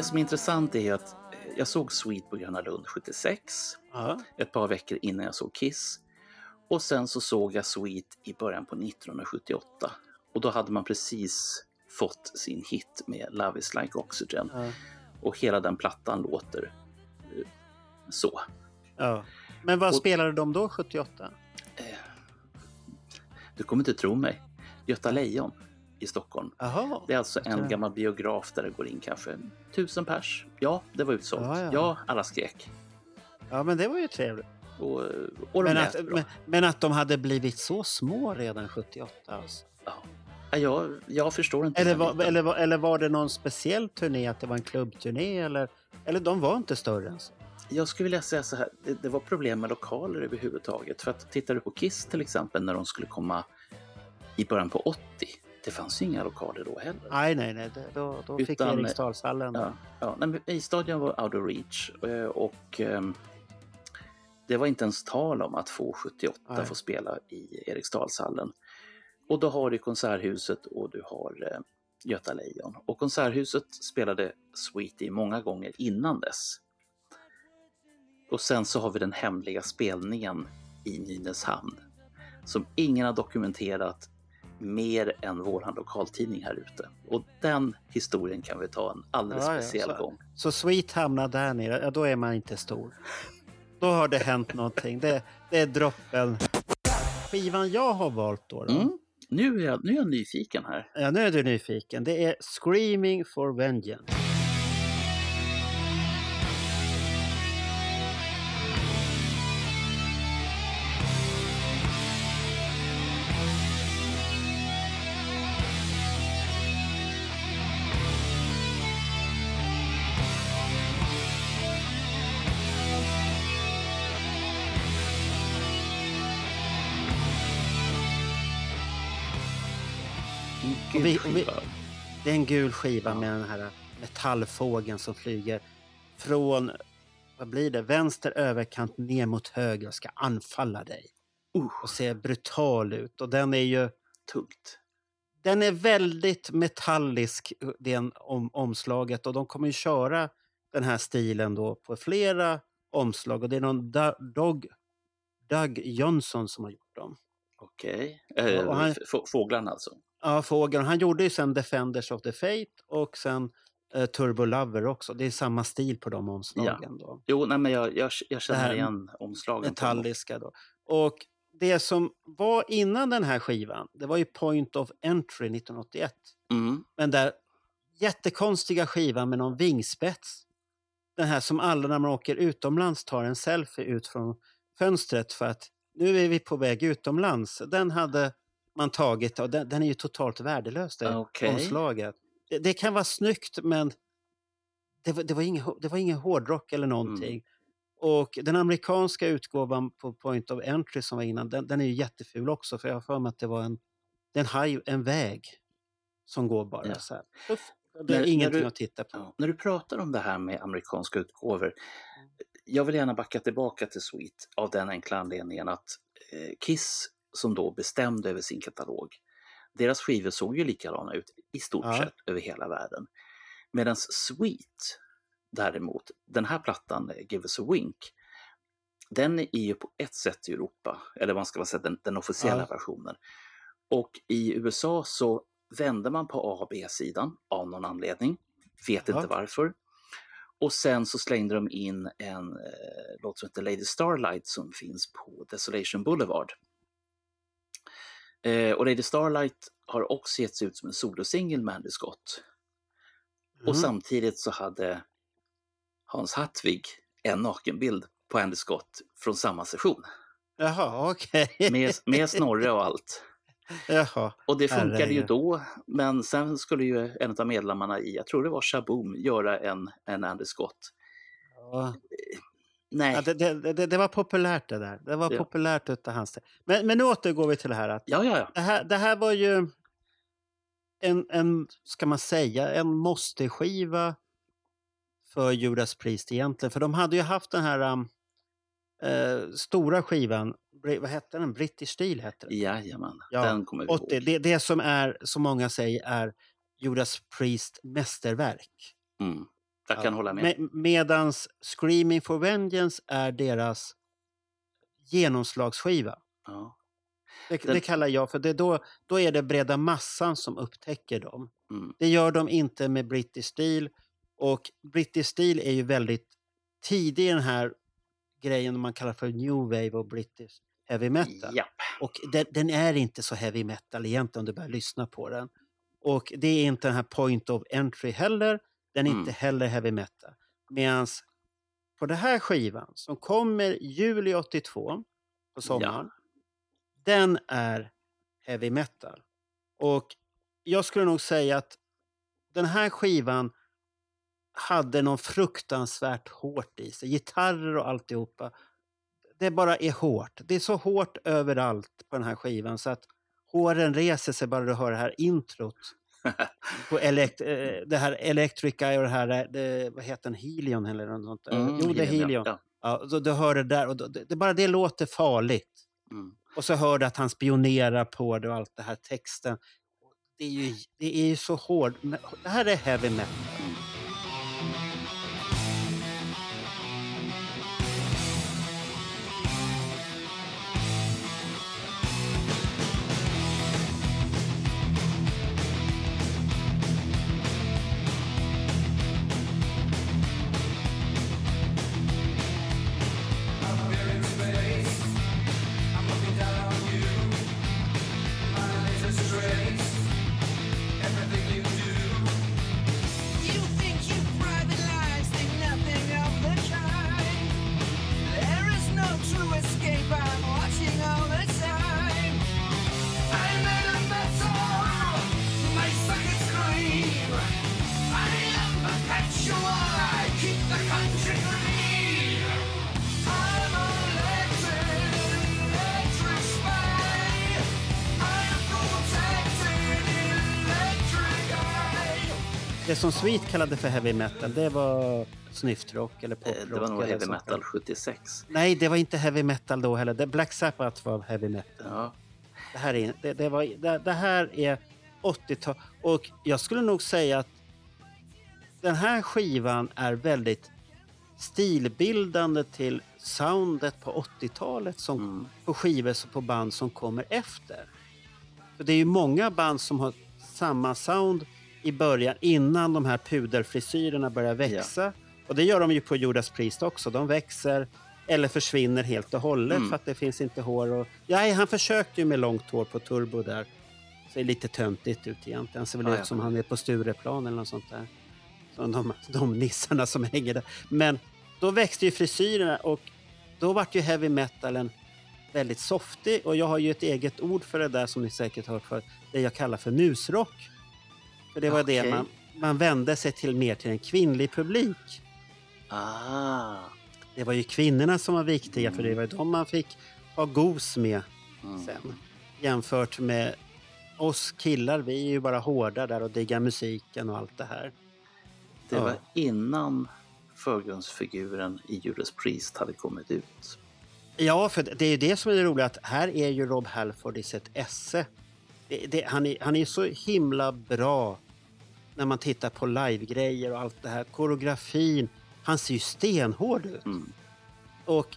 som är intressant är att eh, jag såg Sweet på Gröna Lund 76, Ja. ett par veckor innan jag såg Kiss. Och sen så såg jag Sweet i början på 1978. Och då hade man precis fått sin hit med Love is like oxygen. Ja. Och hela den plattan låter eh, så. Ja. Men vad Och- spelade de då, 78? Du kommer inte tro mig. Göta Lejon i Stockholm. Jaha. Det är alltså en Okej. gammal biograf där det går in kanske tusen pers. Ja, det var utsålt. Ja, Ja, ja. alla skrek. Ja, men det var ju trevligt. Och, och Men att, men, men att de hade blivit så små redan 78 alltså. Ja. Ja, Jag, jag förstår inte. Eller var, eller, var, eller var det någon speciell turné, att det var en klubbturné? Eller, eller de var inte större än så? Jag skulle vilja säga så här, det, det var problem med lokaler överhuvudtaget. För att tittar du på Kiss till exempel när de skulle komma i början på 80, det fanns ju inga lokaler då heller. Nej, nej, nej. Då, då fick Utan- Eriksdalshallen. Ja, ja, nej, men isstadion var out of reach eh, och ehm, det var inte ens tal om att få 78 Nej. få spela i Eriksdalshallen. Och då har du Konserthuset och du har eh, Göta Lejon. Och Konserthuset spelade Sweetie många gånger innan dess. Och sen så har vi den hemliga spelningen i Nynäshamn som ingen har dokumenterat mer än våran lokaltidning här ute. Och den historien kan vi ta en alldeles Ja, ja, speciell så- gång. Så Sweet hamnar där nere, ja, då är man inte stor. Då har det hänt någonting. Det, det är droppen. Skivan jag har valt då, då Mm. Nu, är jag, nu är jag nyfiken här. ja, nu är du nyfiken. Det är Screaming for Vengeance. Gud, vi- och vi- skiva. Det är en gul skiva med den här metallfågeln som flyger från, vad blir det, vänster överkant ner mot höger och ska anfalla dig. Uh, Och ser brutal ut. Och den är ju, tungt. den är väldigt metallisk, den om, omslaget. Och de kommer ju köra den här stilen då på flera omslag. Och det är någon Dog, Doug Johnson som har gjort dem. Okej. Ja, Eh, och han- f- Fåglarna alltså. Ja, fågeln. Han gjorde ju sen Defenders of the Fate och sen eh, Turbo Lover också. Det är samma stil på de omslagen. Då. Jo, nej, men jag, jag, jag känner här igen omslagen. Metalliska då. Och det som var innan den här skivan, det var ju Point of Entry 1981. Mm. Men där jättekonstiga skivan med någon vingspets. Den här som alla när man åker utomlands tar en selfie ut från fönstret för att nu är vi på väg utomlands. Den hade man tagit och den, den är ju totalt värdelös det Okej. omslaget. Det, det kan vara snyggt men det var, det var ingen, det var ingen hårdrock eller någonting. Och den amerikanska utgåvan på Point of Entry som var innan, den, den är ju jätteful också för jag har för mig att det var en, den har ju en väg som går bara Ja. så här. Det är När- när ingenting du- att titta på. Ja, när du pratar om det här med amerikanska utgåvor. Jag vill gärna backa tillbaka till Sweet av den enkla anledningen att eh, Kiss som då bestämde över sin katalog, deras skivor såg ju likadana ut i stort Ja. sett över hela världen. Medan Sweet däremot, den här plattan, eh, Give us a wink, den är ju på ett sätt i Europa, eller man ska säga den, den officiella Ja. versionen. Och i USA så vände man på A och B-sidan av någon anledning. Vet Ja. inte varför. Och sen så slängde de in en eh, låt som heter Lady Starlight som finns på Desolation Boulevard. Eh, och Lady Starlight har också getts ut som en solosingel med Andy Scott. Och Mhm. samtidigt så hade Hans Hartvig en nakenbild på Andy Scott från samma session. Jaha, okej. Med, med snorre och allt. *laughs* Jaha. Och det funkade ju Herregud. då, men sen skulle ju en av medlemmarna i, jag tror det var Shaboom, göra en, en Andy Scott. Ja. Nej, Ja, det, det, det, var populärt det där. Det var Ja. populärt utav hans tid. Men, men nu återgår vi till det här att ja, ja, ja. det här, det här var ju en, en, ska man säga, en måste-skiva för Judas Priest egentligen. För de hade ju haft den här um, eh, stora skivan, vad hette den? British Steel hette den. Jajamän, Ja, den kommer vi 80, ihåg. det, det som är, som många säger, är Judas Priest mästerverk. Mm. Jag kan Ja, hålla med. Me- medans Screaming for Vengeance är deras genomslagsskiva. Ja. Det, Den- det kallar jag för det. Då, då är det breda massan som upptäcker dem. Mm. Det gör de inte med British Steel. Och British Steel är ju väldigt tidig i den här grejen man kallar för New Wave och British Heavy Metal. Japp. Och den, den är inte så heavy metal egentligen om du börjar lyssna på den. Och det är inte den här Point of Entry heller. Den är Mm. inte heller heavy metal. Medan på den här skivan som kommer juli 82 på sommaren. Den är heavy metal. Och jag skulle nog säga att den här skivan hade någon fruktansvärt hårt i sig. Gitarrer och alltihopa. Det bara är hårt. Det är så hårt överallt på den här skivan så att håren reser sig bara du hör det här introt. På elekt eh, det här Electric Eye och det här, eh, det, vad heter den, Helion eller något sånt. Mm, jo, det är Helion. Ja. Ja, då, du hör det där och då, det, bara det låter farligt. Mm. Och så hör du att han spionerar på det och allt det här texten. Det är ju, det är ju så hård. men Det här är heavy metal. Som Sweet kallade för heavy metal, det var snyftrock eller Eh, poprock. Det var nog heavy metal där. 76. Nej, det var inte heavy metal då heller. Black Sabbath var heavy metal. Ja. Det här är, det, det var, det, det här är 80-tal. Och jag skulle nog säga att den här skivan är väldigt stilbildande till soundet på 80-talet som Mm. på skivor och på band som kommer efter. För det är ju många band som har samma sound i början innan de här puderfrisyrerna börjar växa. Och det gör de ju på Judas Priest också. De växer eller försvinner helt och hållet Mm. för att det finns inte hår. Och... Ja, han försökte ju med långt hår på Turbo där. Ser lite töntigt ut egentligen. Ser väl Ja, ut ja. som han är på Stureplan eller något sånt där. Som de, *laughs* de nissarna som hänger där. Men då växte ju frisyrerna och då vart ju heavy metalen väldigt softig. Och jag har ju ett eget ord för det där som ni säkert hört för det jag kallar för musrock. För det var det Okej. man, man vände sig till mer till en kvinnlig publik. Ah. det var ju kvinnorna som var viktiga för det var ju de man fick ha gos med Mm. sen. Jämfört med oss killar, vi är ju bara hårda där och diggar musiken och allt det här. Det Ja. var innan förgrundsfiguren i Judas Priest hade kommit ut. Ja, för det är ju det som är det roliga, att här är ju Rob Halford i sitt esse. Det, det, han, är, han är så himla bra när man tittar på livegrejer och allt det här. Koreografin, han ser ju stenhård ut. Mm. Och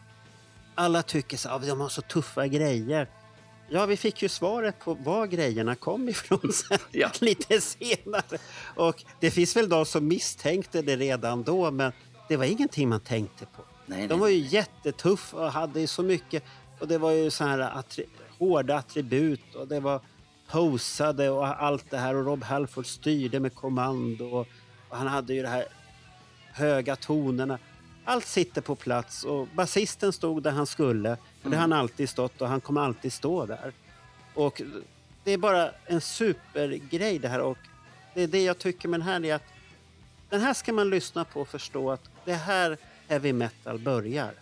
alla tycker så att de har så tuffa grejer. Ja, vi fick ju svaret på var grejerna kom ifrån *laughs* sen, Ja. lite senare. Och det finns väl de som misstänkte det redan då, men det var ingenting man tänkte på. Nej, De nej, var ju jättetuffa och hade ju så mycket. Och det var ju så här attri- hårda attribut och det var posade och allt det här. Och Rob Halford styrde med kommando. Och, och han hade ju det här höga tonerna. Allt sitter på plats och basisten stod där han skulle. Och det har han alltid stått och han kommer alltid stå där. Och det är bara en supergrej det här. Och det är det jag tycker med den här är att den här ska man lyssna på och förstå att det här heavy metal börjar.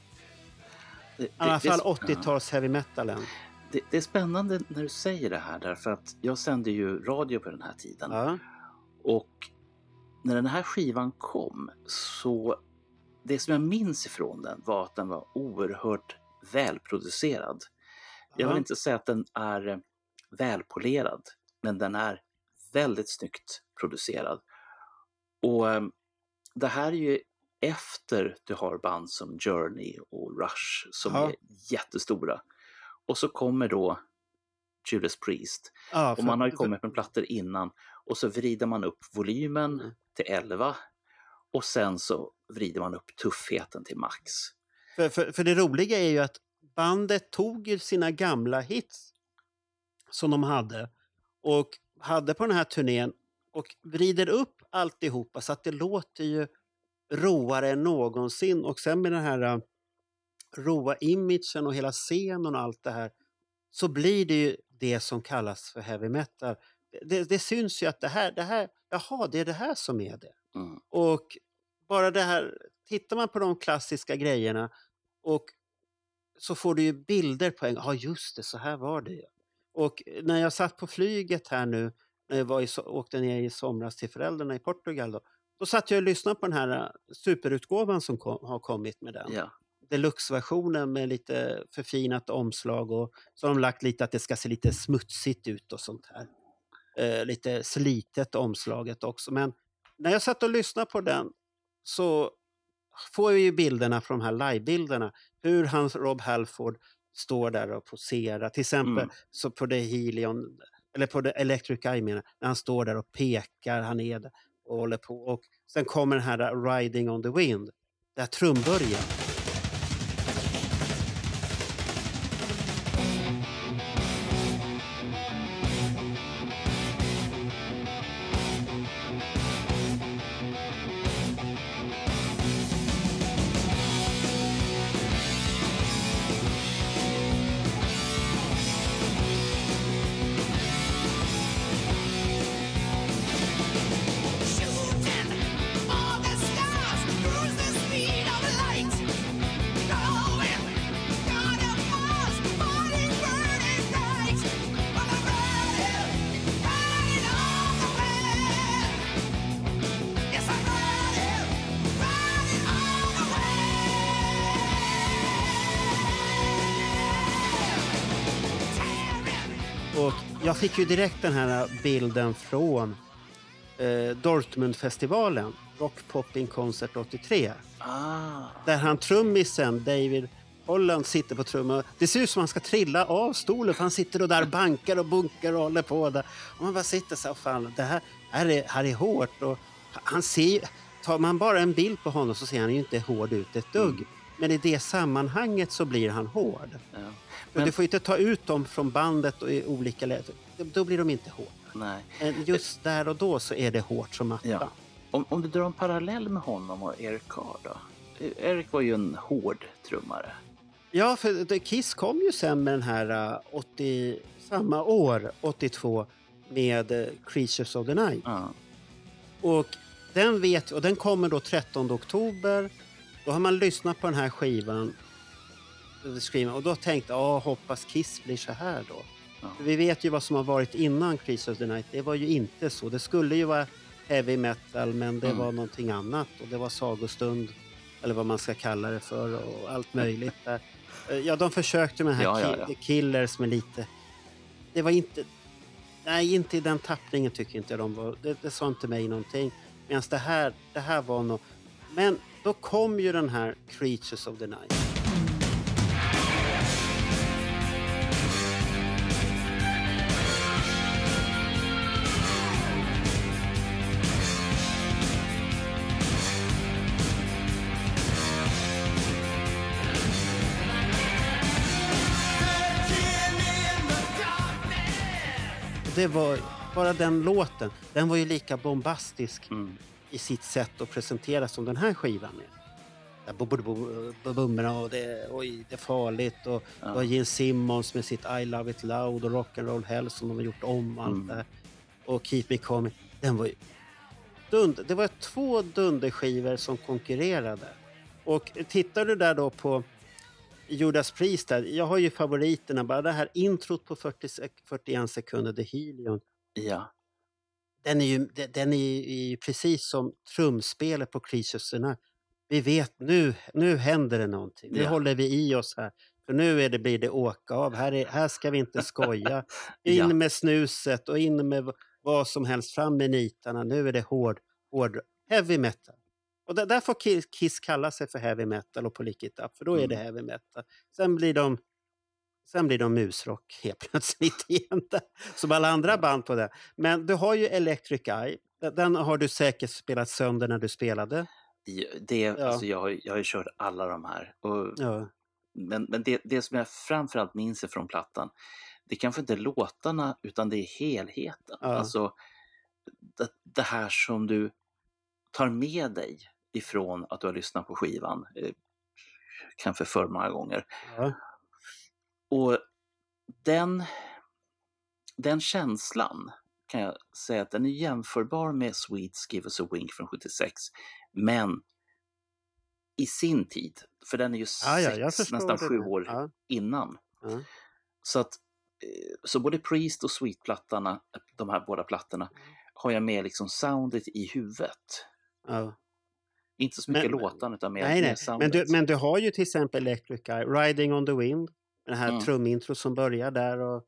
I alla fall ja. 80-tals heavy metalen. Det, det är spännande när du säger det här därför att jag sände ju radio på den här tiden. Ja. Och när den här skivan kom så det som jag minns ifrån den var att den var oerhört välproducerad. Jag vill inte säga att den är eh, välpolerad, men den är väldigt snyggt producerad. Och eh, det här är ju efter du har band som Journey och Rush som Ja. är jättestora. Och så kommer då Judas Priest. Ja, Och man har ju kommit med plattor innan och så vrider man upp volymen Mm. till 11 och sen så vrider man upp tuffheten till max. För, för, för det roliga är ju att bandet tog sina gamla hits som de hade och hade på den här turnén och vrider upp alltihopa så att det låter ju råare än någonsin. Och sen med den här råa imagen och hela scenen och allt det här så blir det ju det som kallas för heavy metal. Det, det, syns ju att det här, det här, jaha, det är det här som är det. Mm. Och bara det här, tittar man på de klassiska grejerna och så får du ju bilder på en Ja, just det, så här var det ju. Och när jag satt på flyget här nu, när jag var i, åkte ner i somras till föräldrarna i Portugal, då, då satt jag och lyssnade på den här eh, superutgåvan som kom, har kommit med den. Ja. Deluxe-versionen med lite förfinat omslag och så har de lagt lite att det ska se lite smutsigt ut och sånt här. Eh, lite slitet omslaget också. Men när jag satt och lyssnade på den så får jag ju bilderna från de här livebilderna. Hur hans Rob Halford står där och poserar. Till exempel Mm. så på The Helion, eller på The Electric Eye menar när han står där och pekar, han är där och håller på. Och sen kommer den här Riding on the Wind, där trumbörjan. Fick ju direkt den här bilden från eh, Dortmundfestivalen, Rock Popping Concert 83. Ah, Där han trummisen, David Holland, sitter på trumman. Det ser ut som han ska trilla av stolen för han sitter och där bankar och bunkar och håller på där. Och man bara sitter så här, fan, det här, här, är, här är hårt. Och han ser tar man bara en bild på honom så ser han ju inte hård ut ett dugg. Men i det sammanhanget så blir han hård. ja. Men Men- du får inte ta ut dem från bandet och i olika lägen. Då blir de inte hårda. Nej. Men just där och då så är det hårt som attan. Ja. Om, om du drar en parallell med honom och Eric Carr då? Eh, Eric var ju en hård trummare. Ja, för Kiss kom ju sen med den här uh, 80, samma år, 82, med uh, Creatures of the Night. Ja. Och den vet och den kommer då 13 oktober Då har man lyssnat på den här skivan och då tänkt ja, hoppas Kiss blir så här då. Ja. Vi vet ju vad som har varit innan Creatures of the Night. Det var ju inte så. Det skulle ju vara heavy metal, men det Mm. var någonting annat. Och det var sagostund, eller vad man ska kalla det för, och allt möjligt där. Eh, Ja, de försökte med den här Ja, ja, ja. Killers med lite... Det var inte... Nej, inte i den tappningen tycker inte jag de var. Det, det sa inte mig någonting. Medan det här, det här var nog... Men då kom ju den här Creatures of the Night. Det var bara den låten. Den var ju lika bombastisk Mm. i sitt sätt att presentera som den här skivan är. Bummorna och det, oj, det är farligt. Och Ja. Gene Simmons med sitt I Love It Loud och Rock'n'Roll Hell som de har gjort om. Allt Mm. det. Och Keep Me Coming. Den var ju dund, det var två dunderskivor som konkurrerade. Och tittar du där då på Judas Priest där, jag har ju favoriterna, bara det här introt på 40, sek- 41 sekunder, The Helion. Ja. Den är ju, de- den är ju, precis som trumspelet på Creatures. Vi vet nu, nu händer det någonting. Nu Ja. håller vi i oss här. För nu är det, blir det åka av. Här, är, här ska vi inte skoja. *laughs* In Ja. med snuset och in med vad som helst. Fram med nitarna. Nu är det hård, hård heavy metal. Och där, där får Kiss, kalla sig för heavy metal och på Lick It Up, för då är det Mm. heavy metal. Sen blir de Sen blir de musrock *laughs* helt plötsligt igen. där, Som alla andra band på det. Men du har ju Electric Eye. Den- har du säkert spelat sönder när du spelade. Det, Ja. alltså jag, har, jag har ju kört alla de här. Och, Ja. Men, men det, det som jag framförallt minns från plattan, det är kanske inte låtarna utan det är helheten. Ja. Alltså det, det här som du tar med dig ifrån att du har lyssnat på skivan, eh, kanske för många gånger. Ja. Och den, den känslan kan jag säga att den är jämförbar med Sweets Give Us A Wink från 76. Men i sin tid, för den är ju Ja, ja, sex, nästan det sju år Ja. innan. Ja. Så att eh, så både Priest och Sweet-plattorna, de här båda plattorna, har jag med liksom soundet i huvudet. Ja. Inte så mycket Men- låtarna utan mer, Nej, nej. Men du, men du har ju till exempel Electric Eye, Riding on the Wind. Den här Mm. trumintro som börjar där. Och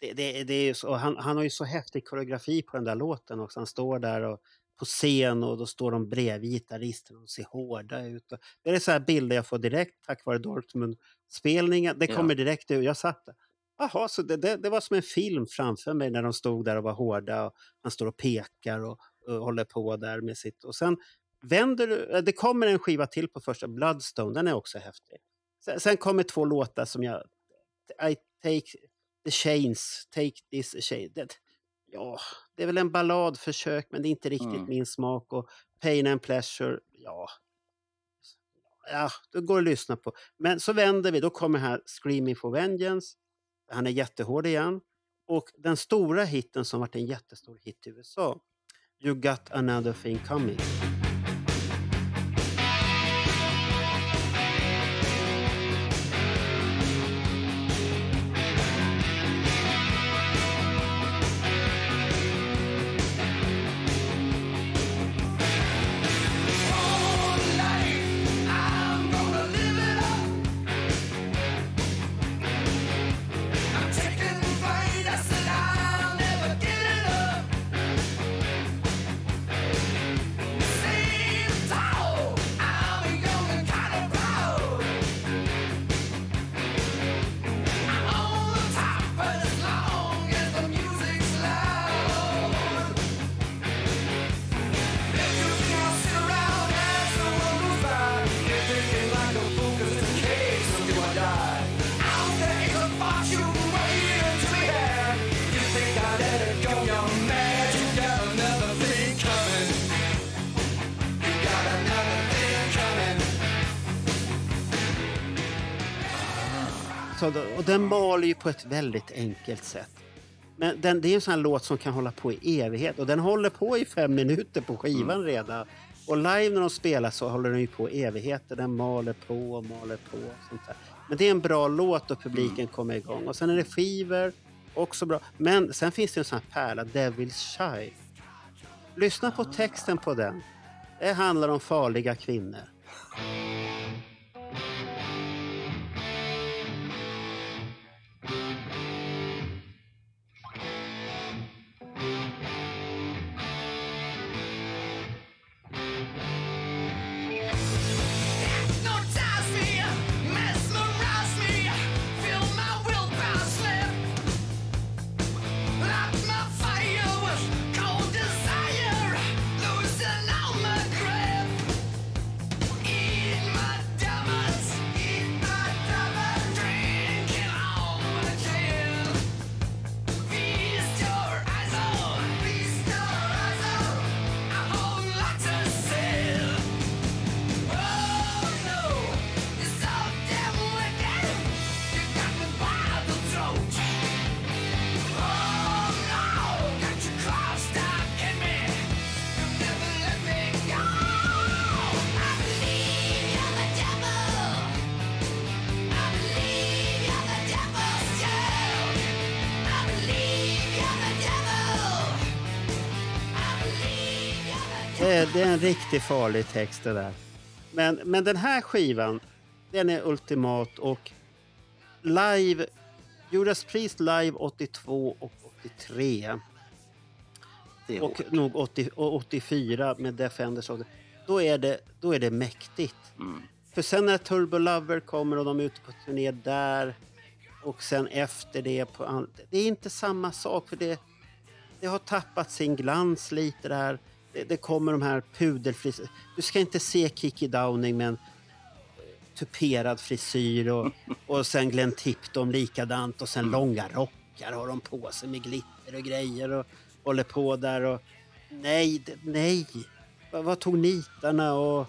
det, det, det är så, han, han har ju så häftig koreografi på den där låten också. Han står där och, på scen och då står de bredvid gitarristen och ser hårda ut. Det är så här bilder jag får direkt tack vare Dortmund-spelningen. Det Ja. kommer direkt ut. Jag satt där. Jaha, så det, det, det var som en film framför mig när de stod där och var hårda. Och han står och pekar och, och håller på där med sitt. Och sen vänder du, eh, det kommer en skiva till på första, Bloodstone, den är också häftig. Sen, sen kommer två låtar som jag, I take the chains, take this chain. Det, ja, det är väl en balladförsök men det är inte riktigt Mm. min smak. Och Pain and Pleasure, ja. Ja, det går att lyssna på. Men så vänder vi, då kommer här Screaming for Vengeance. Han är jättehård igen. Och den stora hitten som varit en jättestor hit i USA, You got another thing coming. Och den maler ju på ett väldigt enkelt sätt. Men den, det är en sån här låt som kan hålla på i evighet och den håller på i fem minuter på skivan redan. Och live när de spelar så håller den ju på evigheter. Den maler på och maler på. Och sånt där. Men det är en bra låt och publiken kommer igång. Och sen är det skivor, också bra. Men sen finns det en sån här pärla, Devil's Shy. Lyssna på texten på den. Det handlar om farliga kvinnor. Det är, en riktigt farlig text det där. Men, men den här skivan, den är ultimat och live, Judas Priest live 82 och 83 Det är och hårt. nog 80, och 84 med Defenders. Då är det, då är det mäktigt. Mm. För sen när Turbo Lover kommer och de är ute på turné där och sen efter det på Det är inte samma sak för det, det har tappat sin glans lite där. Det, det kommer de här pudelfris... Du ska inte se Kiki Downing med en eh, tuperad frisyr och, *laughs* och sen Glenn Tipton likadant och sen långa rockar har de på sig med glitter och grejer och håller på där och nej, nej. Vad, tog nitarna och,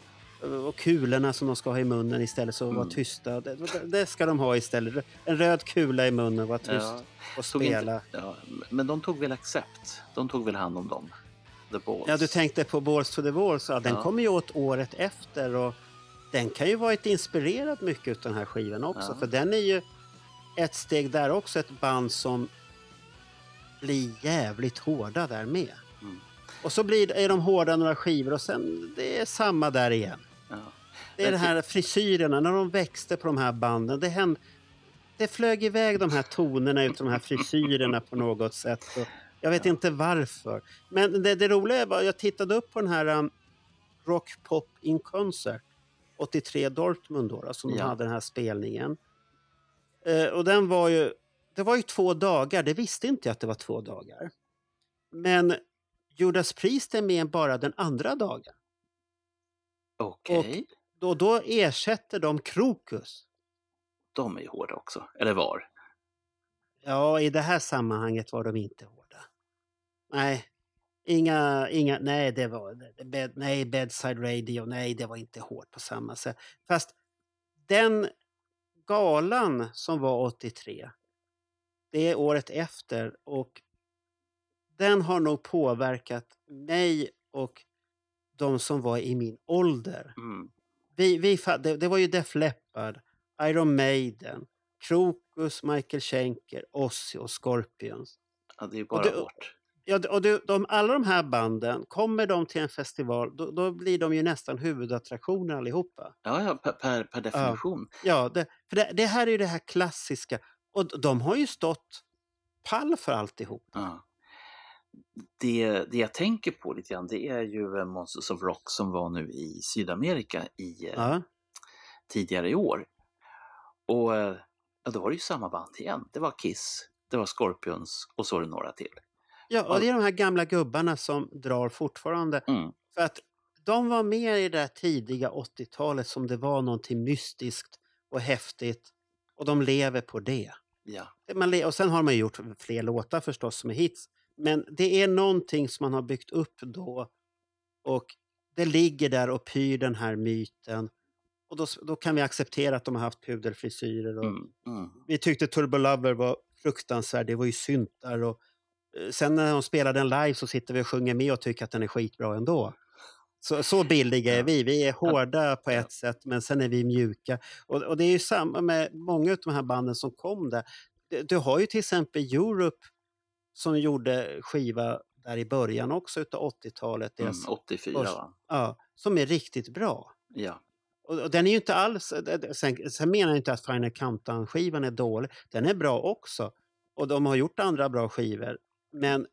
och kulorna som de ska ha i munnen istället så var tysta. Det, det- ska de ha istället. En röd kula i munnen, var tyst Ja, och tog inte- spela. ja, men de tog väl accept? De tog väl hand om dem? The Balls? Ja, du tänkte på Balls to the Walls. Ja, den Ja. kommer ju åt året efter och den kan ju varit inspirerad mycket av den här skivan också. Ja. För den är ju ett steg där också, ett band som blir jävligt hårda där med. Mm. Och så blir, är de hårda några skivor och sen det är samma där igen. Ja. Det är de här frisyrerna, när de växte på de här banden. Det, hände, det flög iväg de här tonerna ut de här frisyrerna på något sätt. Och jag vet inte varför. Men det, det roliga var, jag tittade upp på den här um, Rock Pop in Concert 83 Dortmund då, då som de Ja. hade den här spelningen. Eh, och den var ju, det var ju två dagar, det visste inte jag att det var två dagar. Men Judas Priest är med bara den andra dagen. Okej. Då, då ersätter de Krokus. De är ju hårda också. Eller var. Ja, i det här sammanhanget var de inte hårda. Nej, inga, inga, nej, det var, bed, nej, bedside radio, nej, det var inte hårt på samma sätt. Fast den galan som var 83, det är året efter och den har nog påverkat mig och de som var i min ålder. Mm. Vi, vi, det, det var ju Def Leppard, Iron Maiden, Krokus, Michael Schenker, Ozzy och Scorpions. Ja, det är ju bara det- hårt. Ja, och det, de, alla de här banden, kommer de till en festival då, då blir de ju nästan huvudattraktioner allihopa. Ja, ja per, per, definition. Ja, det, för det, det här är ju det här klassiska. Och de har ju stått pall för alltihop. Ja. Det, det jag tänker på lite grann, det är ju eh, Monsters of Rock som var nu i Sydamerika i, eh, Ja. tidigare i år. Och eh, ja, då var det ju samma band igen. Det var Kiss, det var Scorpions och så är det några till. Ja, och det är de här gamla gubbarna som drar fortfarande. Mm. För att de var med i det där tidiga 80-talet som det var någonting mystiskt och häftigt. Och de lever på det. Ja. Och sen har man gjort fler låtar förstås som är hits. Men det är någonting som man har byggt upp då. Och det ligger där och pyr den här myten. Och då, då kan vi acceptera att de har haft pudelfrisyrer. Och Mm. Mm. Vi tyckte Turbo Lover var fruktansvärd. Det var ju syntar. Och, sen när de spelar den live så sitter vi och sjunger med och tycker att den är skitbra ändå. Så, så billiga är vi. Vi är hårda på ett sätt, men sen är vi mjuka. Och, och det är ju samma med många av de här banden som kom där. Du, har ju till exempel Europe som gjorde skiva där i början också utav 80-talet. Mm, deras 84 först- va? Ja, som är riktigt bra. Ja. Och, och den är ju inte alls... Sen, sen menar jag inte att Final Countdown-skivan är dålig. Den är bra också. Och de har gjort andra bra skivor. Men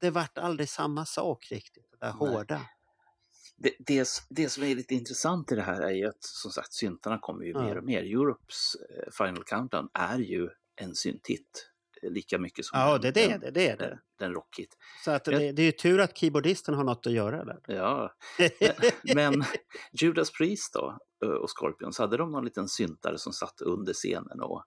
det vart aldrig samma sak riktigt, det där Nej. hårda. Det, det, det som är lite intressant i det här är ju att som sagt syntarna kommer ju Ja. mer och mer. Europes eh, Final Countdown är ju en synthit eh, lika mycket som Ja, den, det, det är den, det. det, är det. den rockhit. Så att det, det är ju tur att keyboardisten har något att göra där. Ja, *laughs* men Judas Priest då eh, och Scorpions, hade de någon liten syntare som satt under scenen och,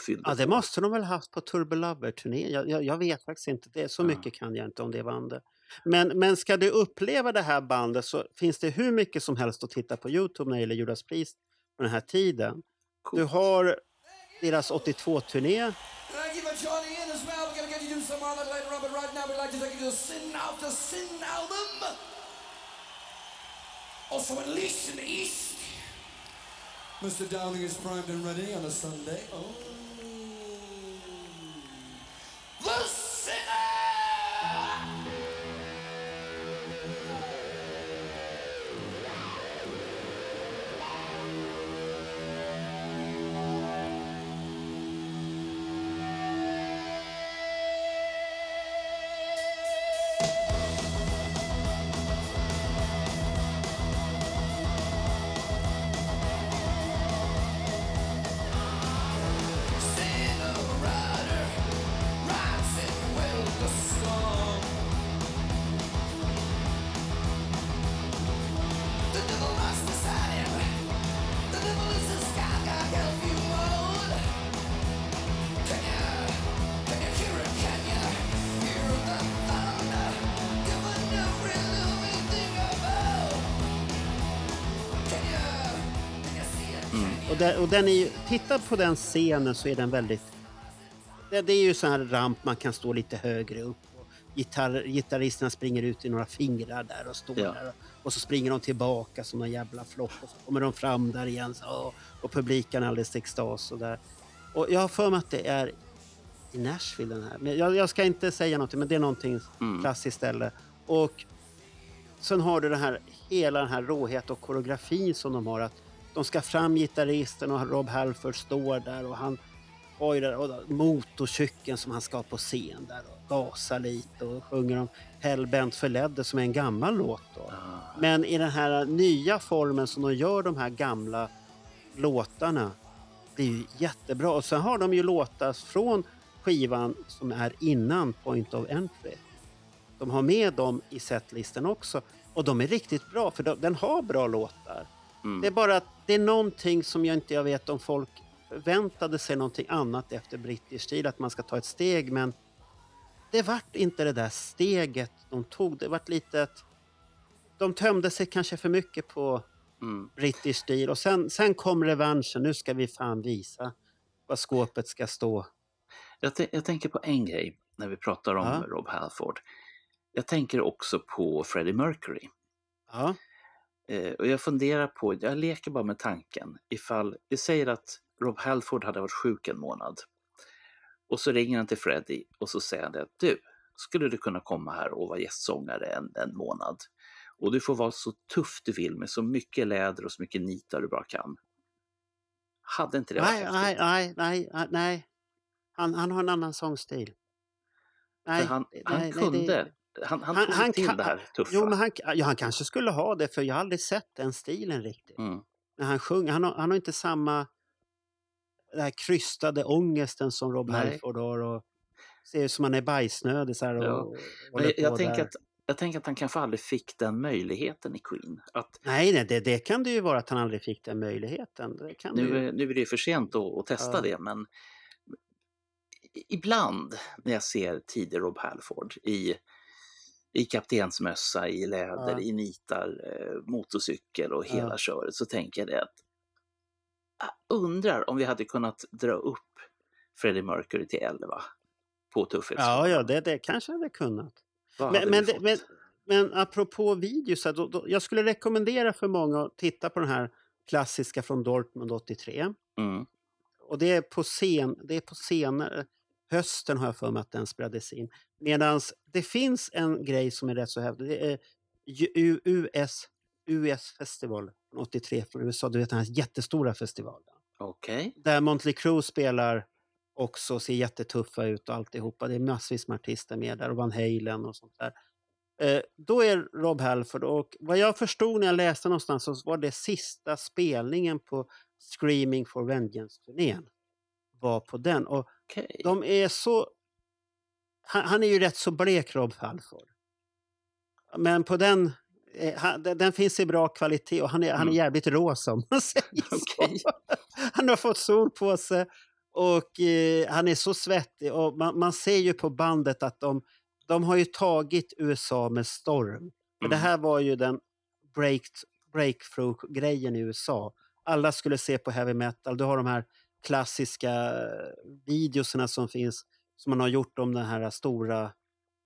fyllde Ja, det måste de väl ha haft på Turbo Lover-turnén. Jag, jag, jag vet faktiskt inte. Det, så Ja. mycket kan jag inte om det bandet. Men, men ska du uppleva det här bandet så finns det hur mycket som helst att titta på Youtube när det gäller Judas Priest på den här tiden. Du Coolt. har deras 82-turné. Thank you for joining in as well. We're going to get you to do some more of that later on, but right now we'd like to take you to the Sin After Sin album. Also the East. Mr. Downing is primed and ready on a Sunday. Oh. The Och, den, den är ju, titta på den scenen så är den väldigt... Det, det är ju så här ramp man kan stå lite högre upp. Och gitarr, gitarristerna springer ut i några fingrar där och står Ja. där. Och så springer de tillbaka som en jävla flock och så kommer de fram där igen. Så, och, publiken är alldeles extas och där. Och jag har för mig att det är i Nashville den här. Men jag, jag ska inte säga någonting, men det är någonting Mm. klassiskt ställe. Och sen har du det här, hela den här råhet och koreografin som de har. Att de ska fram gitarristen och Rob Halford står där och han har ju där, motorcykeln som han ska ha på scen där och gasar lite och sjunger om Hellbent för Ledder som är en gammal låt då. Ah, Men i den här nya formen som de gör de här gamla låtarna, det är ju jättebra. Och sen har de ju låtar från skivan som är innan Point of Entry. De har med dem i setlisten också. Och de är riktigt bra, för de, den har bra låtar. Mm. Det är bara att det är någonting som jag inte jag vet om folk förväntade sig någonting annat efter brittisk stil, att man ska ta ett steg, men det vart inte det där steget de tog. Det vart lite att de tömde sig kanske för mycket på Mm. brittisk stil och sen, sen kom revanschen. Nu ska vi fan visa vad skåpet ska stå. Jag, jag tänker på en grej när vi pratar om Ja. Rob Halford. Jag tänker också på Freddie Mercury. Ja, Eh, och jag funderar på, jag leker bara med tanken, ifall vi säger att Rob Halford hade varit sjuk en månad. Och så ringer han till Freddie och så säger han det att du, skulle du kunna komma här och vara gästsångare en, en månad? Och du får vara så tuff du vill med så mycket läder och så mycket nitar du bara kan. Hade inte det varit nej, nej, nej, nej, nej, nej. Han, han har en annan sångstil. Nej, han, nej, han nej, kunde, det- han, han, han- tog han till kan- det här tuffa. Jo, men han, ja, han kanske skulle ha det, för jag har aldrig sett den stilen riktigt. mm. När han sjunger. Han har, han har inte samma den här krystade ångesten som Rob. Halford har. Och ser ut som han är bajsnödig så här och, Ja. och jag, jag, tänker att, jag tänker att han kanske aldrig fick den möjligheten i Queen. Att Nej, nej det, det kan det ju vara att han aldrig fick den möjligheten. Det kan nu, ju. nu är det ju för sent att, att testa Ja. det, men ibland när jag ser tidig Rob Halford i, i kaptensmössa, i läder, Ja. i nitar, eh, motorcykel och hela Ja. köret så tänker jag det att jag undrar om vi hade kunnat dra upp Freddie Mercury till 11 på tuffhetsskalan. Ja, ja det, det kanske hade kunnat. Vad Men, hade men, det, men, Men apropå videos, då, då, jag skulle rekommendera för många att titta på den här klassiska från Dortmund 83. Mm. Och det är på scen, det är på senare, hösten har jag för mig att den spelades in. Medan det finns en grej som är rätt så häftig. Det är US, US Festival från 83 från USA. Du vet den här jättestora festivalen. Okej. Där Motley Crue spelar också och ser jättetuffa ut och alltihopa. Det är massvis med artister med där och Van Halen och sånt där. Eh, då är Rob Halford och vad jag förstod när jag läste någonstans så var det sista spelningen på Screaming for Vengeance-turnén. Var på den. Och Okej. de är så... Han, han är ju rätt så blek, Rob Halford. Men på den... eh, han- Den finns i bra kvalitet och han är, han är Mm. jävligt rosa om man *laughs* säger så. Han har fått sol på sig och eh, han är så svettig. Och man, man ser ju på bandet att de, de har ju tagit USA med storm. För det Mm. här var ju den break, breakthrough-grejen i USA. Alla skulle se på heavy metal. Du har de här klassiska videoserna som finns som man har gjort om den här stora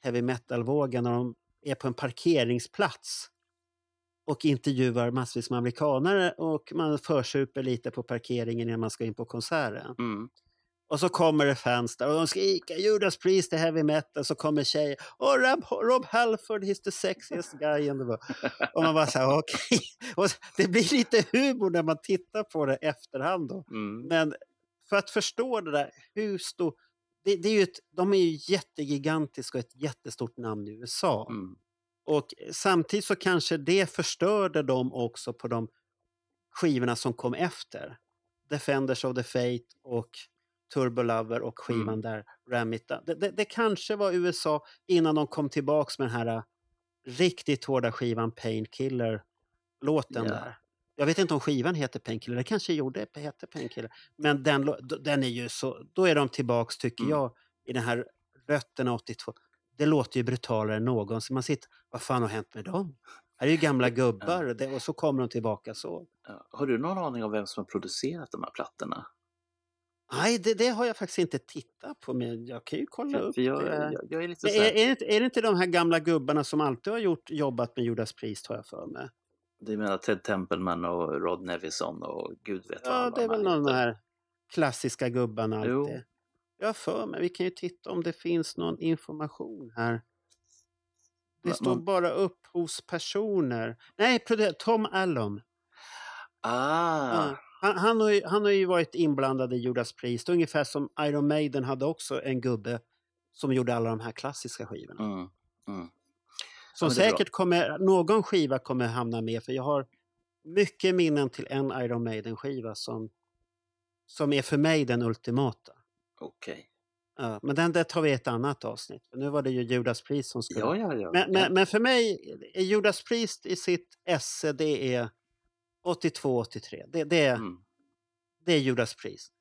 heavy metal-vågen när de är på en parkeringsplats och intervjuar massvis med amerikanare och man försuper lite på parkeringen innan man ska in på konserten. Mm. Och så kommer det fans där och de skriker Judas Priest är heavy metal. Så kommer tjejer. Och Rob, Rob Halford, he's the sexiest guy in the world. Och man bara så här, okej. *laughs* Och Det blir lite humor när man tittar på det efterhand då. Mm. Men för att förstå det där, hur stor... Det, det är ju ett, de är ju jättegigantiska och ett jättestort namn i USA. Mm. Och samtidigt så kanske det förstörde dem också på de skivorna som kom efter. Defenders of the Fate och Turbo Lover och skivan Mm. där, Ram It Down. Det, det, det kanske var USA innan de kom tillbaks med den här äh, riktigt hårda skivan Painkiller-låten Ja. där. Jag vet inte om skivan heter Painkiller, det kanske gjorde, heter Painkiller. Men den, den är ju så, då är de tillbaks tycker Mm. jag i den här rötterna 82. Det låter ju brutalare än någonsin. Man sitter, vad fan har hänt med dem? Här är ju gamla *laughs* gubbar och så kommer de tillbaka så. Ja. Har du någon aning om vem som har producerat de här plattorna? Nej, det, det har jag faktiskt inte tittat på, men jag kan ju kolla upp jag, det. jag, jag är lite det inte, är det inte de här gamla gubbarna som alltid har gjort, jobbat med Judas Priest, har jag för mig? Du menar Ted Templeman och Rod Nevison och gud vet vad Ja, det är väl någon av de här klassiska gubbarna Jo. alltid. Jag har för mig, vi kan ju titta om det finns någon information här. Det står bara upphovspersoner. Nej, Tom Allom. Ah, Ja. Han, han, har ju, han har ju varit inblandad i Judas Priest, ungefär som Iron Maiden hade också en gubbe som gjorde alla de här klassiska skivorna. mm, mm. Som bra. säkert kommer, någon skiva kommer hamna med, för jag har mycket minnen till en Iron Maiden-skiva som, som är för mig den ultimata. okej. Ja, men den där tar vi i ett annat avsnitt. Nu var det ju Judas Priest som skulle... Ja, ja, ja. Men, ja. men, men för mig, är Judas Priest i sitt esse, det är 82-83. Det, det, är- Mm. det är Judas Priest.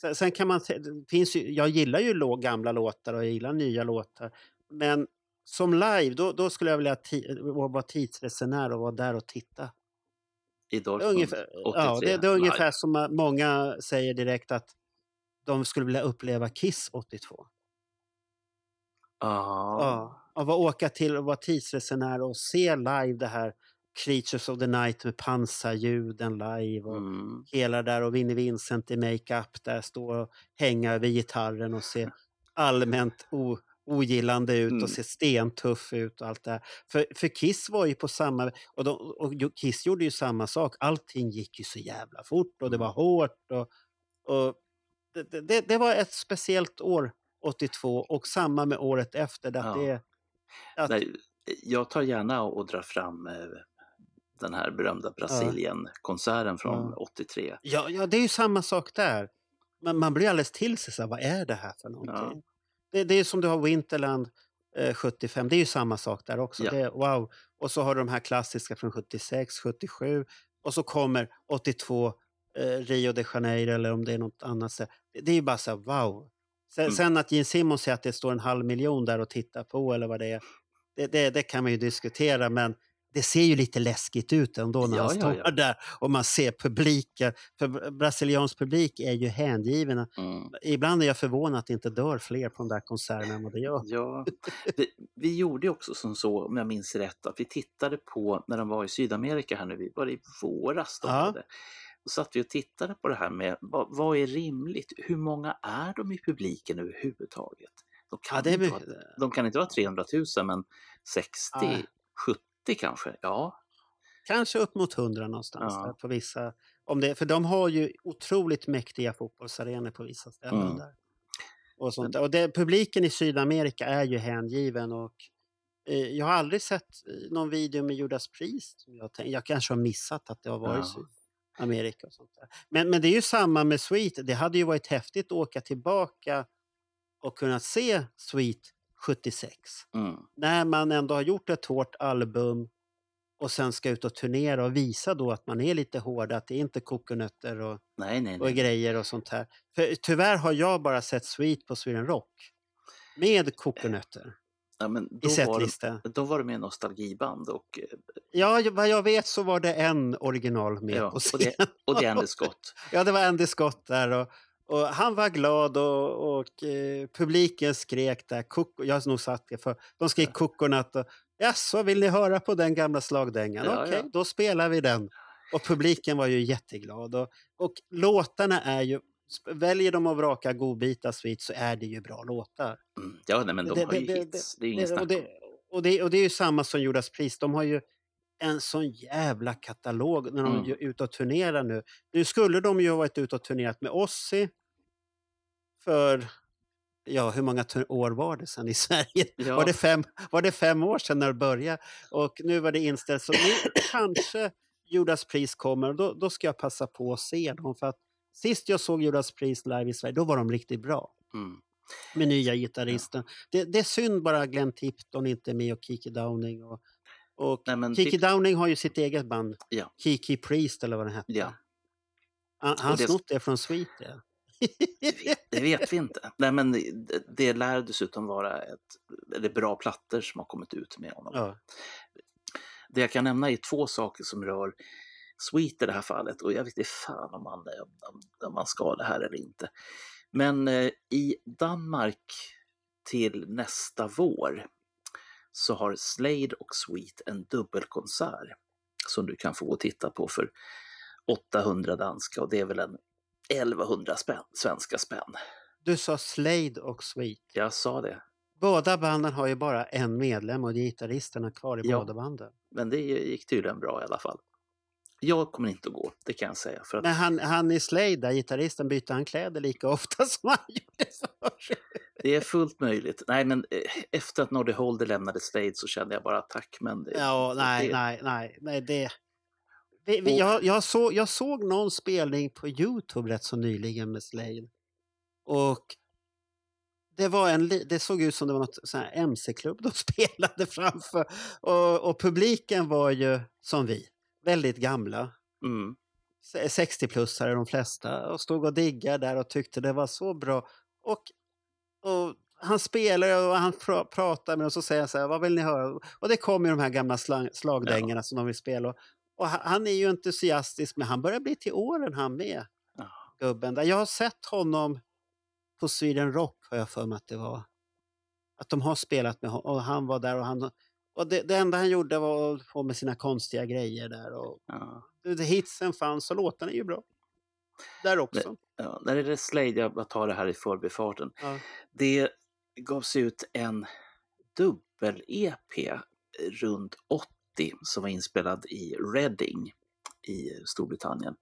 Sen, sen kan man... Det finns ju, jag gillar ju lå, gamla låtar och jag gillar nya låtar. Men som live, då, då skulle jag vilja ti, vara tidsresenär och vara där och titta. I Det Dortmund, ungefär, 83, ja, det, det är ungefär live. som många säger direkt att de skulle vilja uppleva Kiss 82. Ja. Att åka till och vara tidsresenär och se live det här Creatures of the Night med pansarljuden live och Mm. hela där och Vinnie Vincent i makeup där står och hänga vid gitarren och se allmänt o, ogillande ut Mm. och se stentuff ut och allt det här. För, för Kiss var ju på samma, och, de, och Kiss gjorde ju samma sak, allting gick ju så jävla fort och det var hårt och, och det, det, det var ett speciellt år 82 och samma med året efter. Att Ja. det, att, Nej, jag tar gärna och drar fram eh, den här berömda Brasilien-konserten från Ja. 83. Ja, ja, det är ju samma sak där. Man, man blir alldeles till sig, så här, vad är det här för någonting? Det, det är som du har Winterland eh, 75, det är ju samma sak där också. Ja. Det wow. Och så har du de här klassiska från 76, 77 och så kommer 82 eh, Rio de Janeiro eller om det är något annat. Så, det, det är ju bara så här, wow. Sen, Mm. sen att Gene Simmons säger att det står en halv miljon där och tittar på eller vad det är, det, det, det kan man ju diskutera men det ser ju lite läskigt ut ändå när Ja, han ja, står ja. där och man ser publiken. För brasiliansk publik är ju hängiven. Mm. Ibland är jag förvånad att det inte dör fler på de där konserterna än vad det gör. Ja, vi, vi gjorde också som så, om jag minns rätt, att vi tittade på när de var i Sydamerika här nu, vi var det i våras de Ja. Då satt vi och tittade på det här med vad, vad är rimligt? Hur många är de i publiken överhuvudtaget? De kan, Ja, det är inte, vara, de kan inte vara 300 000 men 60, Nej. 70 kanske? Ja. Kanske upp mot 100 någonstans Ja. där på vissa. Om det, för de har ju otroligt mäktiga fotbollsarenor på vissa ställen. Mm. Där. Och sånt. Och det, publiken i Sydamerika är ju hängiven. Och, eh, jag har aldrig sett eh, någon video med Judas Priest. Jag, tänk, jag kanske har missat att det har varit Ja. Sydamerika. Och sånt där. Men, men det är ju samma med Sweet. Det hade ju varit häftigt att åka tillbaka och kunna se Sweet 76 Mm. när man ändå har gjort ett hårt album och sen ska ut och turnera och visa då att man är lite hård, att det är inte kokonötter och, Nej, nej, och nej. grejer och sånt här. För tyvärr har jag bara sett Sweet på Sweden Rock med kokonötter Ja, men i då, var de, setlista. då var det med nostalgiband och, eh, Ja, vad jag vet så var det en original med ja, på och, scen. det, och det är Andy Scott. *laughs* Ja, det var Andy Scott där och, och han var glad och, och eh, publiken skrek där. Koko, jag har nog sagt det för de skrek coconut och jaså, vill ni höra på den gamla slagdängan? Ja, Okej, ja. då spelar vi den. Och publiken var ju jätteglad. Och, och låtarna är ju, väljer de att vraka godbitar Sweet så är det ju bra låtar. Mm. Ja, nej, men de Det- har det- ju det- hits. Det är ju Det, inget snack och, om. det, och, det, och det är ju samma som Judas Priest. De har ju en sån jävla katalog när de Mm. är ute och turnerar nu. Nu skulle de ju ha varit ute och turnerat med Ozzy för, ja hur många år var det sedan i *laughs* Sverige? Ja. Var, det fem, var det fem år sedan när det började? Och nu var det inställt. Så nu kanske Judas Priest kommer och då, då ska jag passa på att se dem. För att sist jag såg Judas Priest live i Sverige, då var de riktigt bra Mm. med nya gitarristen. Det, det är synd bara Glenn Tipton inte är med och Kiki Downing. Och, och Nej, men Kiki Tip- Downing har ju sitt eget band, Ja. Kiki Priest eller vad den hette. Ja. Han Och det- snott det från Sweet. Ja. Det vet, det vet vi inte. Nej, men det, det lär dessutom vara ett, eller bra plattor som har kommit ut med honom. ja. Det jag kan nämna är två saker som rör Sweet i det här fallet och jag vet inte fan om man, om, om man ska det här eller inte. Men eh, i Danmark till nästa vår så har Slade och Sweet en dubbelkonsert som du kan få titta på för 800 danska och det är väl en 1100 spänn, svenska spänn. Du sa Slade och Sweet. Jag sa det. Båda banden har ju bara en medlem och gitarristerna kvar i Ja. båda banden. Men det gick tydligen bra i alla fall. Jag kommer inte att gå, det kan jag säga. För att, Men han, han i Slade, där, gitarristen, bytte han kläder lika ofta *laughs* som han gjorde förr? Det är fullt möjligt. Nej, men eh, efter att Noddy Holder lämnade Slade så kände jag bara tack. Men det, Ja, nej, det, nej, nej, nej, det... Vi, Och- jag, jag, såg, jag såg någon spelning på Youtube rätt så nyligen med Slade. Och det, var en, det såg ut som det var något MC-klubb de *laughs* spelade framför. Och, och publiken var ju som vi, väldigt gamla. Mm, 60-plussare de flesta och stod och diggade där och tyckte det var så bra. Och, och han spelar och han pr pratar med och så säger så här, vad vill ni höra? Och det kommer de här gamla slagdängorna som de vill spela. Och, och han- är ju entusiastisk, men han börjar bli till åren han med, Ja. gubben. Jag har sett honom på Sweden Rock, har jag för mig att det var. Att de har spelat med honom och han var där och han... Och det, det enda han gjorde var att få med sina konstiga grejer där. Och, ja. hitsen fanns och låtarna är ju bra. Där också. Ja, när det är Slade, jag tar det här i förbifarten. Ja. Det gavs ut en dubbel-EP runt 80 som var inspelad i Reading i Storbritannien.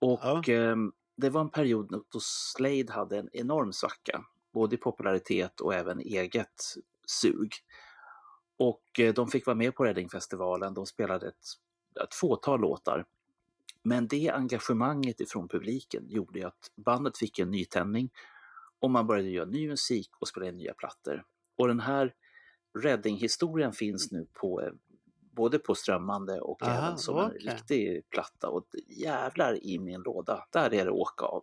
Och Ja. ehm, det var en period då Slade hade en enorm svacka, både i popularitet och även eget sug. Och eh, de fick vara med på Readingfestivalen, de spelade ett, ett fåtal låtar. Men det engagemanget ifrån publiken gjorde att bandet fick en nytändning och man började göra ny musik och spela in nya plattor. Och den här Reading-historien finns nu på eh, både på strömmande och Aha, även som okej. en riktig platta. Och jävlar i min låda, där är det åka av.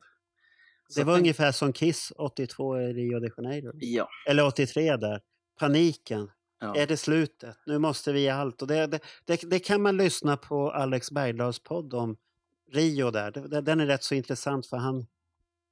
Så Det var tänk- ungefär som Kiss 82 i Rio de Janeiro. Ja, Eller 83 där. Paniken. Ja. Är det slutet? Nu måste vi ge allt. Och det, det, det, det kan man lyssna på Alex Bergdahls podd om Rio där. Den är rätt så intressant för han,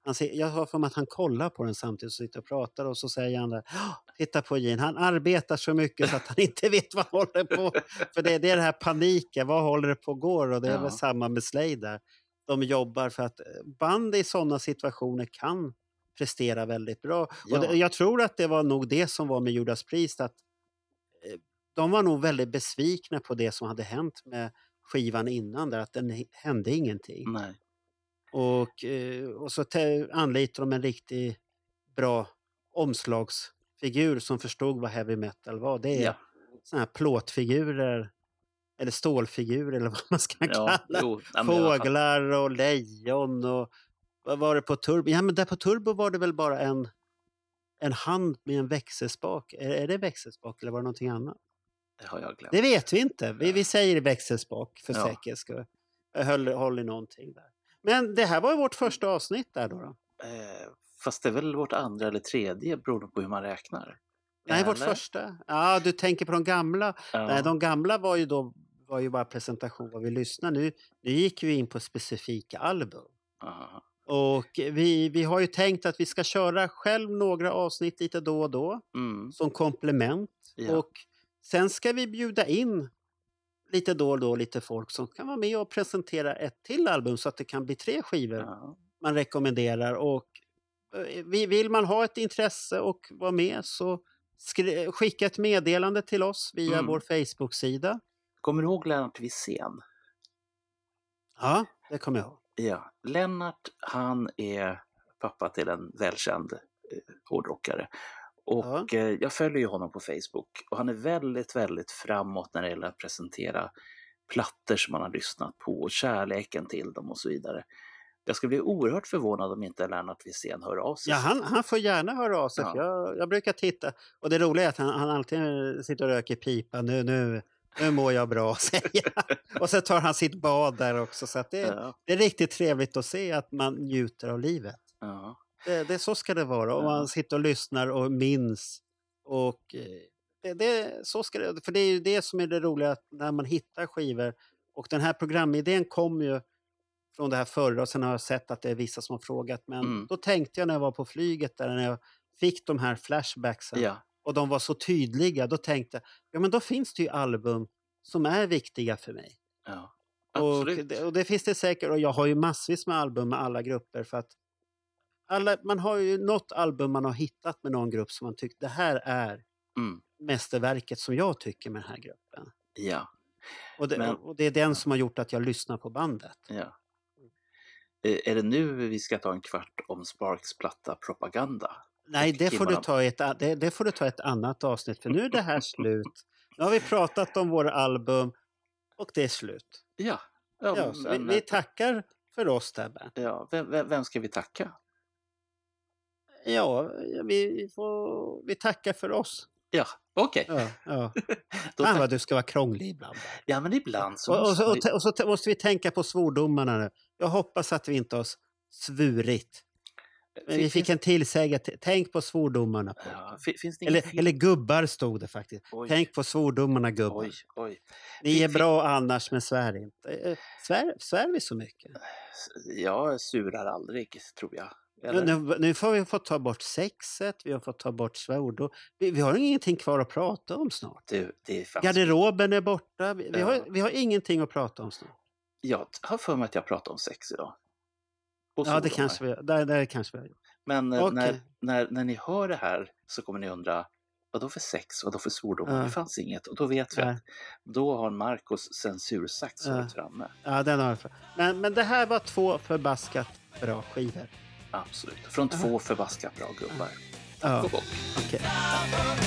han ser, jag har för mig att han kollar på den samtidigt som sitter och pratar och så säger han där, "Ja, titta på Gene, han arbetar så mycket så att han *laughs* inte vet vad han håller på För det, det är det här paniken, vad håller det på att gå och det är Ja. väl samma med Slade där. De jobbar för att eh, band i sådana situationer kan prestera väldigt bra. Ja. Och det, jag tror att det var nog det som var med Judas Priest, att eh, de var nog väldigt besvikna på det som hade hänt med skivan innan, där att den hände ingenting. Nej. Och, eh, och så anlitade de en riktigt bra omslagsfigur som förstod vad heavy metal var. Det är Ja. såna här plåtfigurer, eller stålfigurer eller *laughs* vad man ska Ja, kalla jo. Fåglar och lejon och vad var det på Turbo? Ja men där på Turbo var det väl bara en, en hand med en växelspak. Är, är det växelspak eller var det någonting annat? Det har jag glömt. Det vet vi inte. Vi, vi säger växelspak för Ja. säkerhets skull. Höll, håll i någonting där. Men det här var ju vårt första avsnitt där då. då. Eh, fast det är väl vårt andra eller tredje beroende på hur man räknar. Nej, vårt Eller? första. Ja, du tänker på de gamla. Ja. Nej, de gamla var ju då var ju bara presentation vad vi lyssnar. Nu, nu gick vi in på specifika album. Aha. Och vi, vi har ju tänkt att vi ska köra själv några avsnitt lite då och då Mm. som komplement. Ja. Och sen ska vi bjuda in lite då och då lite folk som kan vara med och presentera ett till album så att det kan bli tre skivor Ja. man rekommenderar. Och eh, vi- vill man ha ett intresse och vara med så skicka ett meddelande till oss via Mm. vår Facebook-sida. Kommer du ihåg Lennart Wisén? Ja, det kommer jag ihåg. Ja, Lennart han är pappa till en välkänd eh, hårdrockare. Och Ja. eh, jag följer ju honom på Facebook och han är väldigt, väldigt framåt när det gäller att presentera plattor som man har lyssnat på och kärleken till dem och så vidare. Jag skulle bli oerhört förvånad om inte Lennart Wisén hör av sig. Ja, han, han får gärna höra av sig. Ja. Jag, jag brukar titta. Och det roliga är att han, han alltid sitter och röker pipa. Nu, nu, nu mår jag bra, *laughs* säger han. Och så tar han sitt bad där också. Så det, Ja, det är riktigt trevligt att se att man njuter av livet. ja, Det, det, så ska det vara. Och man sitter och lyssnar och minns. Och eh, det, det, så ska det, för det är ju det som är det roliga, när man hittar skivor. Och den här programidén kom ju från det här förra och sen har jag sett att det är vissa som har frågat. Men Mm. då tänkte jag när jag var på flyget där, när jag fick de här flashbacksen ja, och de var så tydliga, då tänkte jag, ja men då finns det ju album som är viktiga för mig. ja. Och Absolut. det, och det finns det säkert, och jag har ju massvis med album med alla grupper för att alla, man har ju något album man har hittat med någon grupp som man tycker det här är Mm, mästerverket som jag tycker med den här gruppen. ja, Och det, Men- och det är den som har gjort att jag lyssnar på bandet. ja. Eh, Är det nu vi ska ta en kvart om Sparks platta Propaganda? Nej, det får, du ta ett, det, det får du ta ett annat avsnitt för nu är det här *laughs* slut. Nu har vi pratat om våra album och det är slut. Ja, ja, Ja, vi, vi tackar för oss där ja vem, vem ska vi tacka? Ja, vi, får, vi tackar för oss. Ja, okej. Ja, ja. *laughs* Då Fan vad du ska vara krånglig ibland. Ja, men ibland så Och, och, måste så, och, och så måste vi tänka på svordomarna nu. Jag hoppas att vi inte har svurit. Men vi fick en tillsägare. t- Tänk på svordomarna. Ja, Eller, eller gubbar stod det faktiskt. Oj. Tänk på svordomarna gubbar. Oj, oj. Ni är bra annars men svär inte. Eh, Svär, svär vi så mycket? Jag surar aldrig, tror jag. Nu, Eller? nu, nu får vi fått ta bort sexet, vi har fått ta bort svordom. Vi, vi har ingenting kvar att prata om snart. Det fanns... Garderoben är borta. Vi, vi, Ja. har, vi har ingenting att prata om snart. Jag har för mig att jag pratade om sex idag. Och Ja, det kanske vi, där, där kanske vi har gjort. Men eh, Okej. när, när, när ni hör det här så kommer ni undra, vad då för sex, vad då för svordomar? Ja. Det fanns inget. Och då vet vi Nej. att då har Marcos censursax Ja. varit framme. Ja, den har jag. Men, men det här var två förbaskat bra skivor. Absolut. Från två förbaskat bra gubbar. Tack Ja, och bock. okej. Album,